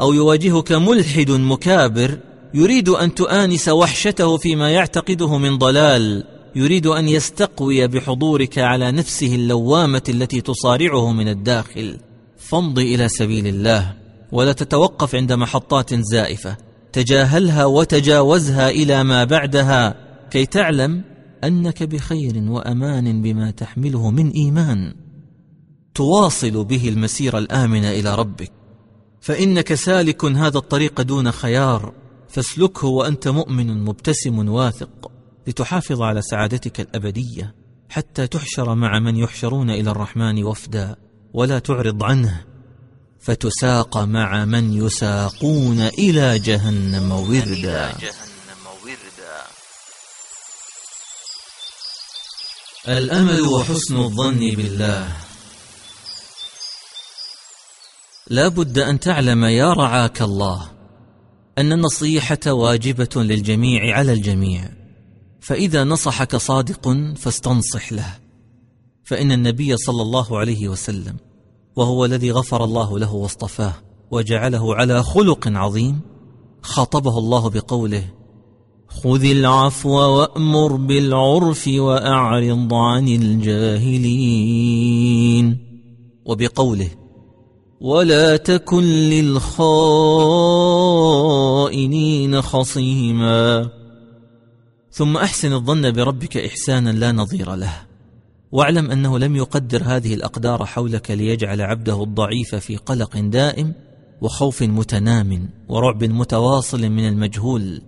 أو يواجهك ملحد مكابر يريد أن تؤانس وحشته فيما يعتقده من ضلال يريد أن يستقوي بحضورك على نفسه اللوامة التي تصارعه من الداخل. فامض إلى سبيل الله ولا تتوقف عند محطات زائفة. تجاهلها وتجاوزها إلى ما بعدها كي تعلم أنك بخير وأمان بما تحمله من إيمان. تواصل به المسير الآمن إلى ربك. فإنك سالك هذا الطريق دون خيار فاسلكه وأنت مؤمن مبتسم واثق لتحافظ على سعادتك الأبدية حتى تحشر مع من يحشرون إلى الرحمن وفدا ولا تعرض عنه. فتساق مع من يساقون إلى جهنم وردا. الأمل وحسن الظن بالله. لا بد أن تعلم يا رعاك الله أن النصيحة واجبة للجميع على الجميع. فإذا نصحك صادق فاستنصح له. فإن النبي صلى الله عليه وسلم وهو الذي غفر الله له واصطفاه وجعله على خلق عظيم. خاطبه الله بقوله خذ العفو وأمر بالعرف وأعرض عن الجاهلين وبقوله ولا تكن للخائنين خصيما ثم أحسن الظن بربك إحسانا لا نظير له. واعلم أنه لم يقدر هذه الأقدار حولك ليجعل عبده الضعيف في قلق دائم وخوف متنام ورعب متواصل من المجهول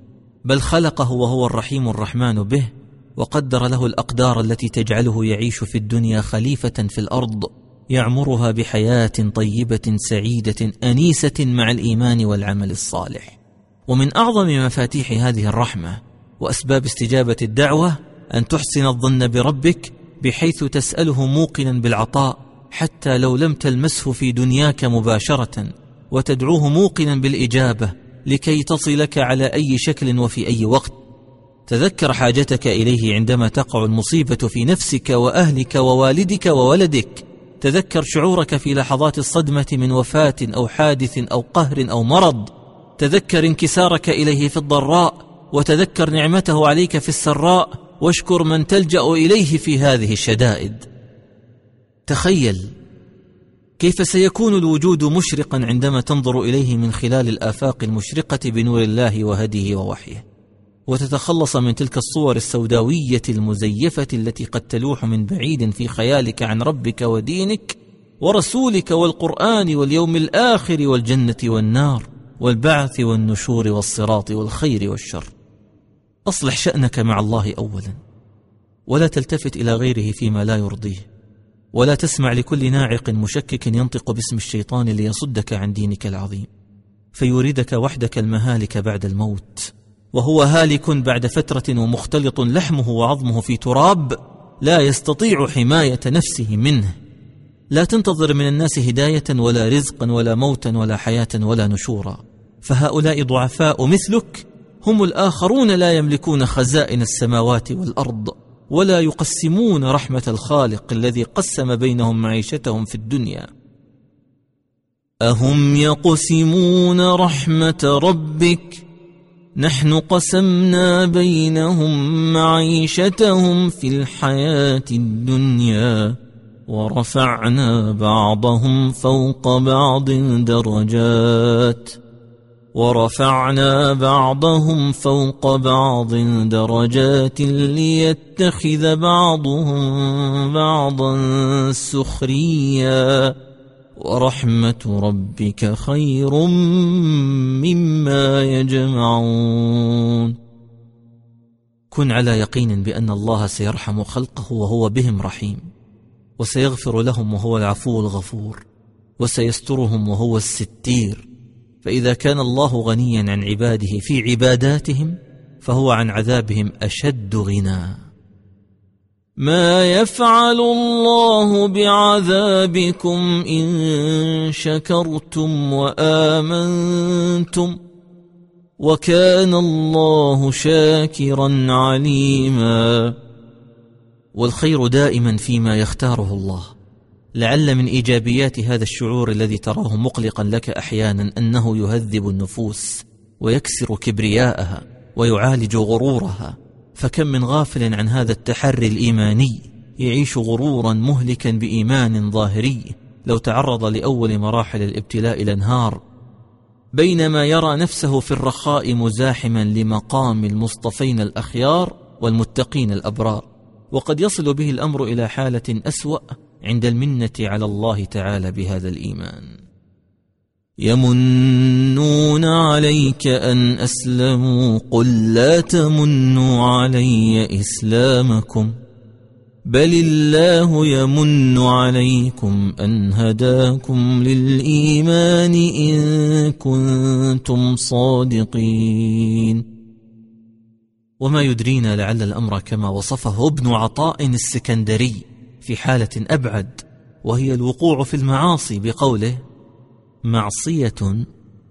بل خلقه وهو الرحيم الرحمن به وقدر له الأقدار التي تجعله يعيش في الدنيا خليفة في الأرض يعمرها بحياة طيبة سعيدة أنيسة مع الإيمان والعمل الصالح. ومن أعظم مفاتيح هذه الرحمة وأسباب استجابة الدعوة أن تحسن الظن بربك بحيث تسأله موقنا بالعطاء حتى لو لم تلمسه في دنياك مباشرة وتدعوه موقنا بالإجابة لكي تصلك على أي شكل وفي أي وقت. تذكر حاجتك إليه عندما تقع المصيبة في نفسك وأهلك ووالدك وولدك. تذكر شعورك في لحظات الصدمة من وفاة أو حادث أو قهر أو مرض. تذكر انكسارك إليه في الضراء وتذكر نعمته عليك في السراء. واشكر من تلجأ إليه في هذه الشدائد. تخيل كيف سيكون الوجود مشرقا عندما تنظر إليه من خلال الآفاق المشرقة بنور الله وهديه ووحيه وتتخلص من تلك الصور السوداوية المزيفة التي قد تلوح من بعيد في خيالك عن ربك ودينك ورسولك والقرآن واليوم الآخر والجنة والنار والبعث والنشور والصراط والخير والشر. أصلح شأنك مع الله اولا ولا تلتفت إلى غيره فيما لا يرضيه ولا تسمع لكل ناعق مشكك ينطق باسم الشيطان ليصدك عن دينك العظيم فيوردك وحدك المهالك بعد الموت وهو هالك بعد فترة ومختلط لحمه وعظمه في تراب لا يستطيع حماية نفسه منه. لا تنتظر من الناس هداية ولا رزقا ولا موتا ولا حياة ولا نشورا فهؤلاء ضعفاء مثلك هم الآخرون لا يملكون خزائن السماوات والأرض ولا يقسمون رحمة الخالق الذي قسم بينهم معيشتهم في الدنيا. أهم يقسمون رحمة ربك؟ نحن قسمنا بينهم معيشتهم في الحياة الدنيا ورفعنا بعضهم فوق بعض درجات. ورفعنا بعضهم فوق بعض درجات ليتخذ بعضهم بعضا سخريا. ورحمة ربك خير مما يجمعون. كن على يقين بأن الله سيرحم خلقه وهو بهم رحيم وسيغفر لهم وهو العفو الغفور وسيسترهم وهو الستير. فإذا كان الله غنيا عن عباده في عباداتهم فهو عن عذابهم أشد غنى ما يفعل الله بعذابكم إن شكرتم وآمنتم وكان الله شاكرا عليما. والخير دائما فيما يختاره الله. لعل من إيجابيات هذا الشعور الذي تراه مقلقا لك أحيانا أنه يهذب النفوس ويكسر كبرياءها ويعالج غرورها. فكم من غافل عن هذا التحري الإيماني يعيش غرورا مهلكا بإيمان ظاهري. لو تعرض لأول مراحل الابتلاء الانهار بينما يرى نفسه في الرخاء مزاحما لمقام المصطفين الأخيار والمتقين الأبرار. وقد يصل به الأمر إلى حالة أسوأ عند المنة على الله تعالى بهذا الإيمان. يمنون عليك أن أسلموا قل لا تمنوا علي إسلامكم بل الله يمن عليكم أن هداكم للإيمان إن كنتم صادقين. وما يدرينا لعل الأمر كما وصفه ابن عطاء السكندري. في حالة أبعد وهي الوقوع في المعاصي بقوله معصية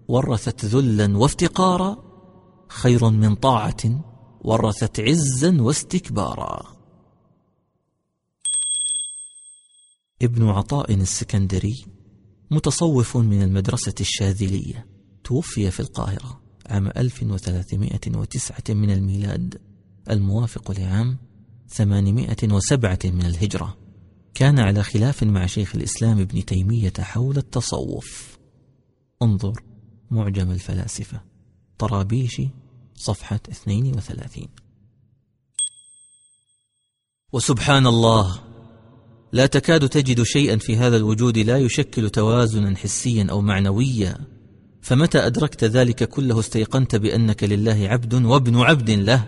ورثت ذلا وافتقارا خير من طاعة ورثت عزا واستكبارا. ابن عطاء السكندري متصوف من المدرسة الشاذلية توفي في القاهرة عام 1309 من الميلاد الموافق لعام 807 من الهجرة. كان على خلاف مع شيخ الإسلام ابن تيمية حول التصوف. انظر معجم الفلاسفة. طرابيشي صفحة 32 وسبحان الله لا تكاد تجد شيئا في هذا الوجود لا يشكل توازنا حسيا أو معنويا. فمتى أدركت ذلك كله استيقنت بأنك لله عبد وابن عبد له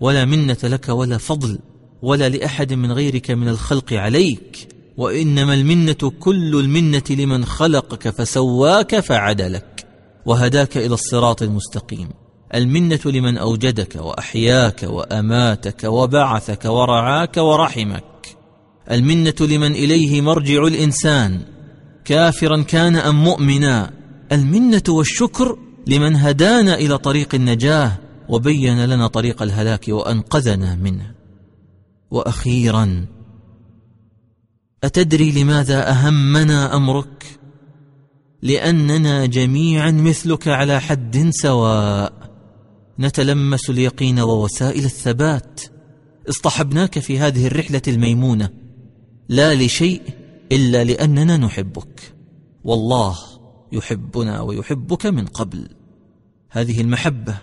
ولا منة لك ولا فضل. ولا لأحد من غيرك من الخلق عليك وإنما المنة كل المنة لمن خلقك فسواك فعدلك. وهداك إلى الصراط المستقيم. المنة لمن أوجدك وأحياك وأماتك وبعثك ورعاك ورحمك. المنة لمن إليه مرجع الإنسان كافرا كان أم مؤمنا. المنة والشكر لمن هدانا إلى طريق النجاة وبين لنا طريق الهلاك وأنقذنا منه. وأخيرا أتدري لماذا أهمنا أمرك؟ لأننا جميعا مثلك على حد سواء. نتلمس اليقين ووسائل الثبات. اصطحبناك في هذه الرحلة الميمونة. لا لشيء إلا لأننا نحبك. والله يحبنا ويحبك من قبل. هذه المحبة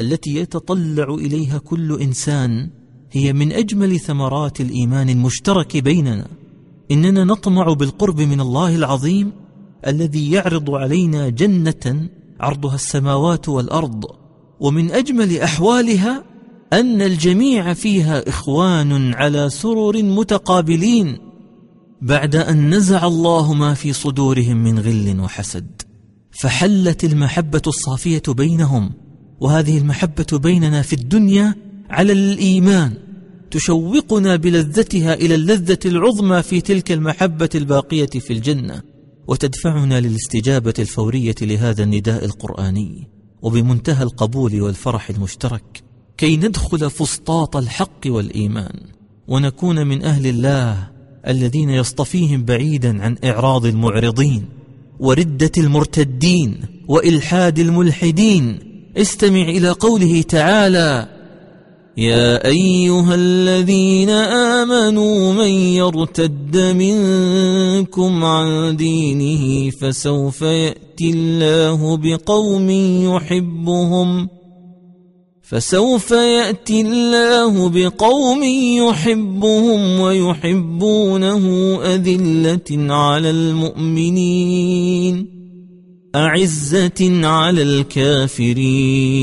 التي يتطلع إليها كل إنسان هي من أجمل ثمرات الإيمان المشترك بيننا. إننا نطمع بالقرب من الله العظيم الذي يعرض علينا جنة عرضها السماوات والأرض. ومن أجمل أحوالها أن الجميع فيها إخوان على سرر متقابلين بعد أن نزع الله ما في صدورهم من غل وحسد. فحلت المحبة الصافية بينهم وهذه المحبة بيننا في الدنيا على الإيمان تشوقنا بلذتها إلى اللذة العظمى في تلك المحبة الباقية في الجنة وتدفعنا للاستجابة الفورية لهذا النداء القرآني وبمنتهى القبول والفرح المشترك كي ندخل فسطاط الحق والإيمان ونكون من أهل الله الذين يصطفيهم بعيدا عن إعراض المعرضين وردة المرتدين وإلحاد الملحدين. استمع إلى قوله تعالى يا أيها الذين آمنوا من يرتد منكم عن دينه فسوف يأتي الله بقوم يحبهم فسوف يأتي الله بقوم يحبهم ويحبونه أذلة على المؤمنين أعزة على الكافرين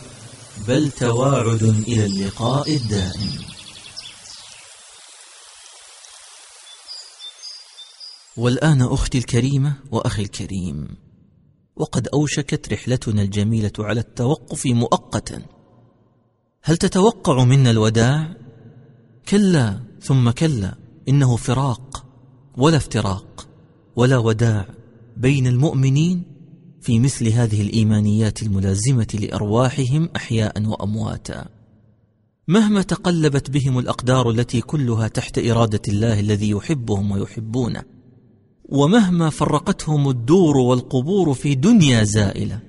بل تواعد إلى اللقاء الدائم والآن أختي الكريمة وأخي الكريم وقد أوشكت رحلتنا الجميلة على التوقف مؤقتا هل تتوقع منا الوداع؟ كلا ثم كلا إنه فراق ولا افتراق ولا وداع بين المؤمنين في مثل هذه الإيمانيات الملازمة لأرواحهم أحياء وأمواتا. مهما تقلبت بهم الأقدار التي كلها تحت إرادة الله الذي يحبهم ويحبونه ومهما فرقتهم الدور والقبور في دنيا زائلة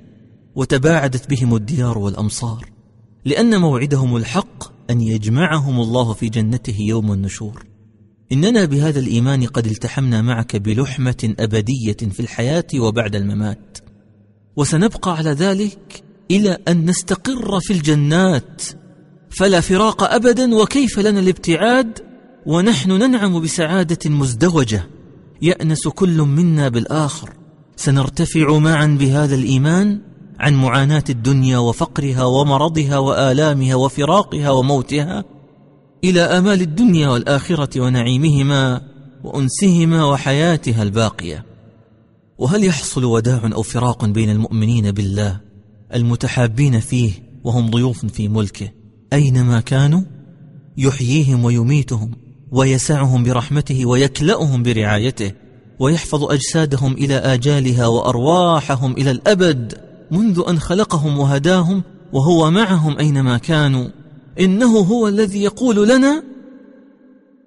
وتباعدت بهم الديار والأمصار لأن موعدهم الحق أن يجمعهم الله في جنته يوم النشور. إننا بهذا الإيمان قد التحمنا معك بلحمة أبدية في الحياة وبعد الممات. وسنبقى على ذلك إلى أن نستقر في الجنات. فلا فراق أبدا وكيف لنا الابتعاد؟ ونحن ننعم بسعادة مزدوجة. يأنس كل منا بالآخر. سنرتفع معا بهذا الإيمان عن معاناة الدنيا وفقرها ومرضها وآلامها وفراقها وموتها إلى آمال الدنيا والآخرة ونعيمهما وأنسهما وحياتها الباقية. وهل يحصل وداع أو فراق بين المؤمنين بالله المتحابين فيه وهم ضيوف في ملكه؟ أينما كانوا يحييهم ويميتهم ويسعهم برحمته ويكلأهم برعايته ويحفظ أجسادهم إلى آجالها وأرواحهم إلى الأبد منذ أن خلقهم وهداهم وهو معهم أينما كانوا إنه هو الذي يقول لنا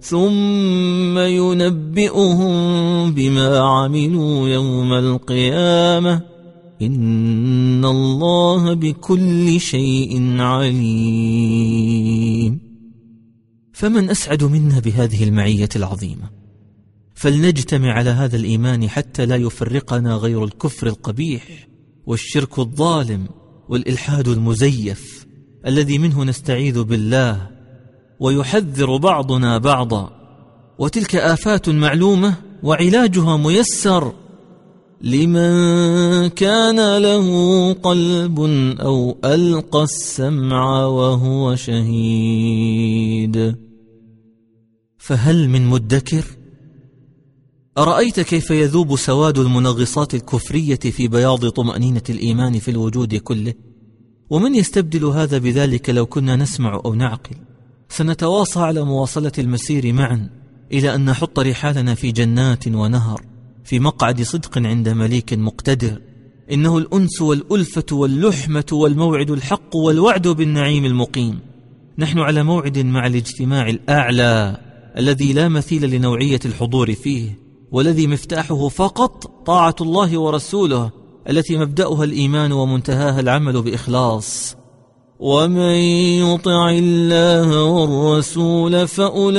ثم ينبئهم بما عملوا يوم القيامة. إن الله بكل شيء عليم. فمن أسعد منا بهذه المعية العظيمة. فلنجتمع على هذا الإيمان حتى لا يفرقنا غير الكفر القبيح والشرك الظالم والإلحاد المزيف الذي منه نستعيذ بالله ويحذر بعضنا بعضا. وتلك آفات معلومة وعلاجها ميسر. لمن كان له قلب أو ألقى السمع وهو شهيد. فهل من مدكر؟ أرأيت كيف يذوب سواد المنغصات الكفرية في بياض طمأنينة الإيمان في الوجود كله؟ ومن يستبدل هذا بذلك لو كنا نسمع أو نعقل؟ سنتواصى على مواصلة المسير معا إلى أن نحط رحالنا في جنات ونهر في مقعد صدق عند مليك مقتدر. إنه الأنس والألفة واللحمة والموعد الحق والوعد بالنعيم المقيم. نحن على موعد مع الاجتماع الأعلى الذي لا مثيل لنوعية الحضور فيه والذي مفتاحه فقط طاعة الله ورسوله التي مبدأها الإيمان ومنتهاها العمل بإخلاص. ومن يطع الله والرسول فأولئك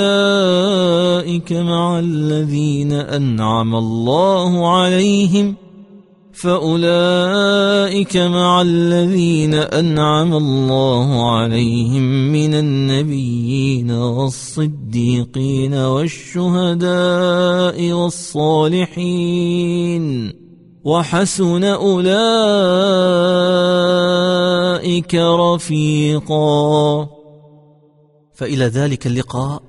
مع الذين أنعم الله عليهم فأولئك مع الذين أنعم الله عليهم من النبيين والصديقين والشهداء والصالحين وحسن أولئك رفيقا. فإلى ذلك اللقاء.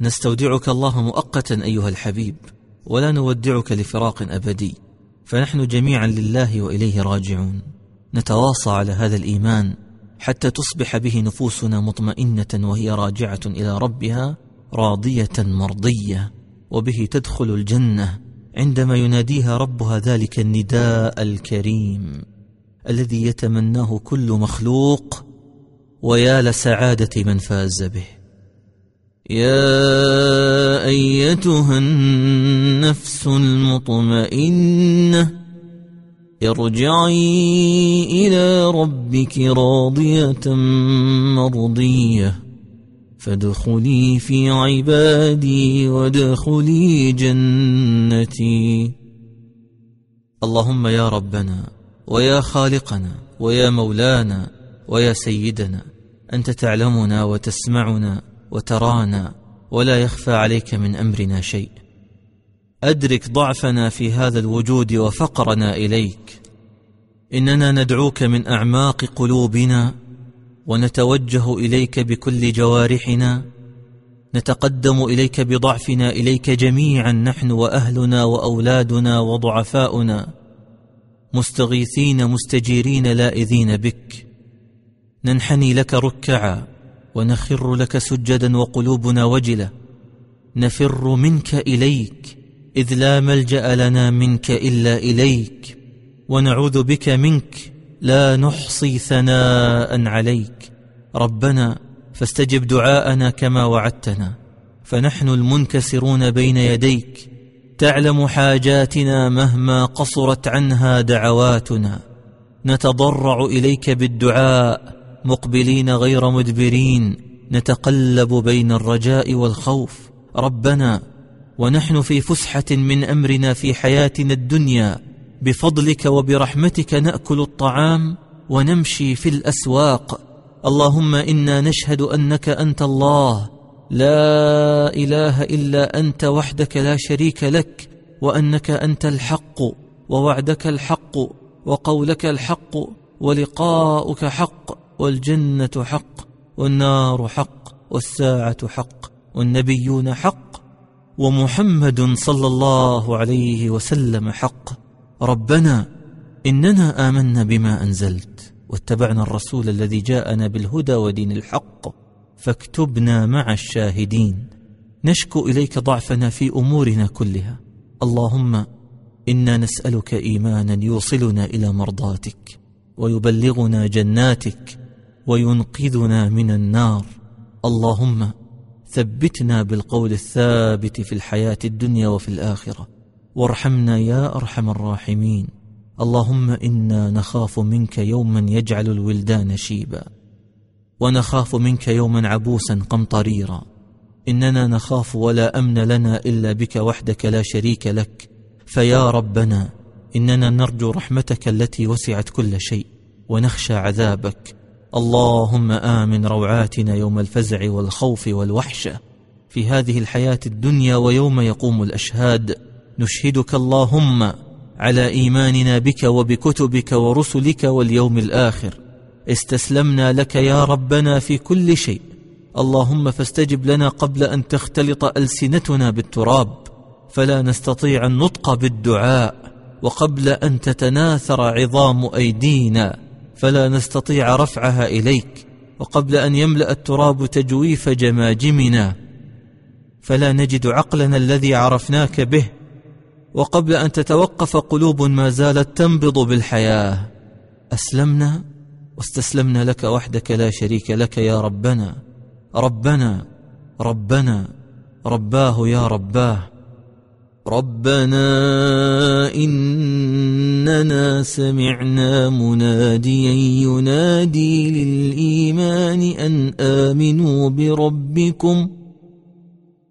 نستودعك الله مؤقتا أيها الحبيب ولا نودعك لفراق أبدي. فنحن جميعا لله وإليه راجعون. نتواصى على هذا الإيمان حتى تصبح به نفوسنا مطمئنة وهي راجعة إلى ربها راضية مرضية وبه تدخل الجنة. عندما يناديها ربها ذلك النداء الكريم الذي يتمناه كل مخلوق ويا لسعادة من فاز به. يا أيتها النفس المطمئنة ارجعي إلى ربك راضية مرضية. فادخلي في عبادي وادخلي جنتي. اللهم يا ربنا ويا خالقنا ويا مولانا ويا سيدنا أنت تعلمنا وتسمعنا وترانا ولا يخفى عليك من أمرنا شيء. أدرك ضعفنا في هذا الوجود وفقرنا إليك. إننا ندعوك من أعماق قلوبنا ونتوجه إليك بكل جوارحنا نتقدم إليك بضعفنا إليك جميعا نحن وأهلنا وأولادنا وضعفاؤنا مستغيثين مستجيرين لائذين بك. ننحني لك ركعا ونخر لك سجدا وقلوبنا وجلة. نفر منك إليك إذ لا ملجأ لنا منك إلا إليك. ونعوذ بك منك لا نحصي ثناء عليك. ربنا فاستجب دعاءنا كما وعدتنا. فنحن المنكسرون بين يديك. تعلم حاجاتنا مهما قصرت عنها دعواتنا. نتضرع إليك بالدعاء مقبلين غير مدبرين. نتقلب بين الرجاء والخوف. ربنا ونحن في فسحة من أمرنا في حياتنا الدنيا. بفضلك وبرحمتك نأكل الطعام ونمشي في الأسواق. اللهم إنا نشهد أنك أنت الله. لا إله إلا أنت وحدك لا شريك لك وأنك أنت الحق ووعدك الحق وقولك الحق ولقاؤك حق والجنة حق والنار حق والساعة حق والنبيون حق ومحمد صلى الله عليه وسلم حق. ربنا إننا آمنا بما أنزلت واتبعنا الرسول الذي جاءنا بالهدى ودين الحق فاكتبنا مع الشاهدين. نشكو إليك ضعفنا في أمورنا كلها. اللهم إنا نسألك إيمانا يوصلنا إلى مرضاتك ويبلغنا جناتك وينقذنا من النار. اللهم ثبتنا بالقول الثابت في الحياة الدنيا وفي الآخرة. وارحمنا يا أرحم الراحمين. اللهم إنا نخاف منك يوما يجعل الولدان شيبا. ونخاف منك يوما عبوسا قمطريرا. إننا نخاف ولا أمن لنا إلا بك وحدك لا شريك لك. فيا ربنا إننا نرجو رحمتك التي وسعت كل شيء ونخشى عذابك. اللهم آمن روعاتنا يوم الفزع والخوف والوحشة. في هذه الحياة الدنيا ويوم يقوم الأشهاد. نشهدك اللهم على إيماننا بك وبكتبك ورسلك واليوم الآخر. استسلمنا لك يا ربنا في كل شيء. اللهم فاستجب لنا قبل أن تختلط ألسنتنا بالتراب. فلا نستطيع النطق بالدعاء. وقبل أن تتناثر عظام أيدينا فلا نستطيع رفعها إليك. وقبل أن يملأ التراب تجويف جماجمنا فلا نجد عقلنا الذي عرفناك به. وقبل أن تتوقف قلوب ما زالت تنبض بالحياة. أسلمنا واستسلمنا لك وحدك لا شريك لك يا ربنا. ربنا ربنا رباه يا رباه. ربنا إننا سمعنا مناديا ينادي للإيمان أن آمنوا بربكم.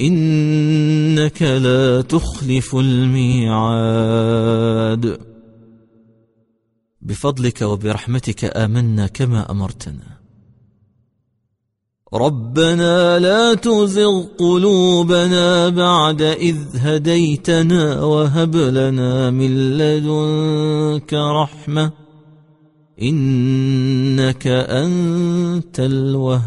إنك لا تخلف الميعاد. بفضلك وبرحمتك آمنا كما أمرتنا. ربنا لا تزغ قلوبنا بعد إذ هديتنا وهب لنا من لدنك رحمة. إنك أنت الوهاب.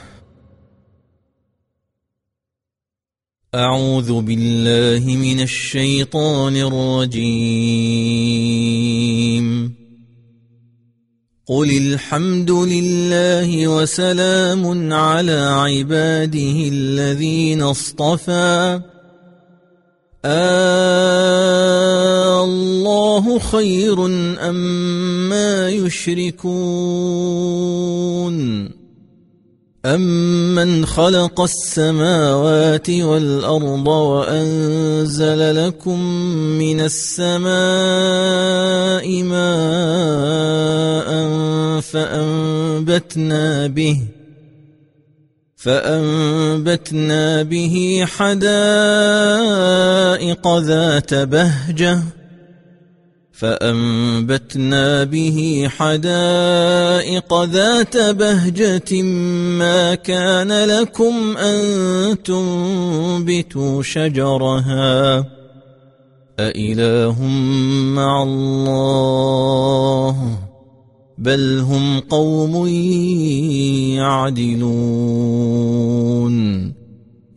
أعوذ بالله من الشيطان الرجيم. قل الحمد لله وسلام على عباده الذين اصطفى. آه الله خير أما يشركون. أمن خلق السماوات والأرض وأنزل لكم من السماء ماء فأنبتنا به فأنبتنا به حدائق ذات بهجه فأنبتنا به حدائق ذات بهجة ما كان لكم أن تنبتوا شجرها. أإله مع الله؟ بل هم قوم يعدلون.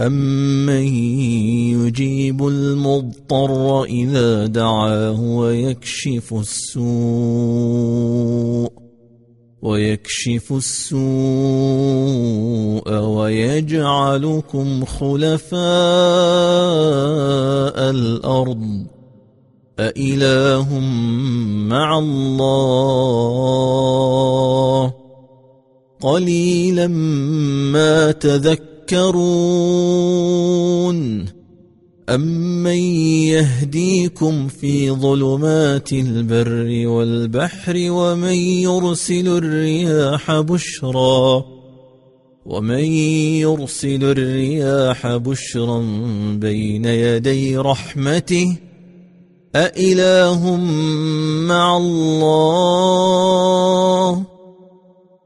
أمن يجيب المضطر إذا دعاه ويكشف السوء ويكشف السوء ويجعلكم خلفاء الأرض أإله مع الله قليلا ما تذكرون أمن يهديكم في ظلمات البر والبحر ومن يرسل الرياح بشرا ومن يرسل الرياح بشرا بين يدي رحمته أإله مع الله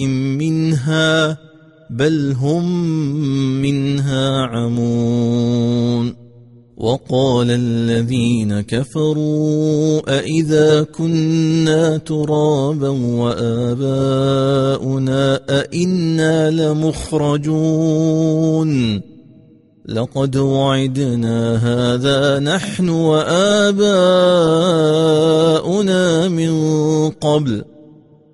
منها بل هم منها عمون. وقال الذين كفروا أإذا كنا ترابا وآباؤنا أئنا لمخرجون. لقد وعدنا هذا نحن وآباؤنا من قبل.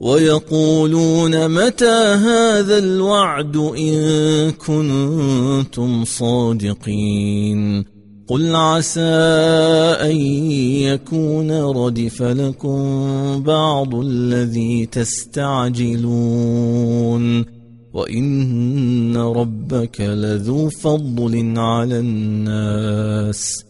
ويقولون متى هذا الوعد إن كنتم صادقين قل عسى أن يكون ردف لكم بعض الذي تستعجلون وإن ربك لذو فضل على الناس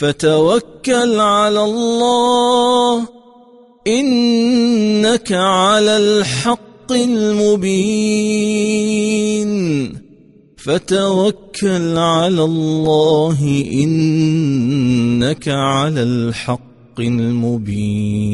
فتوكل على الله. إنك على الحق المبين. فتوكل على الله. إنك على الحق المبين.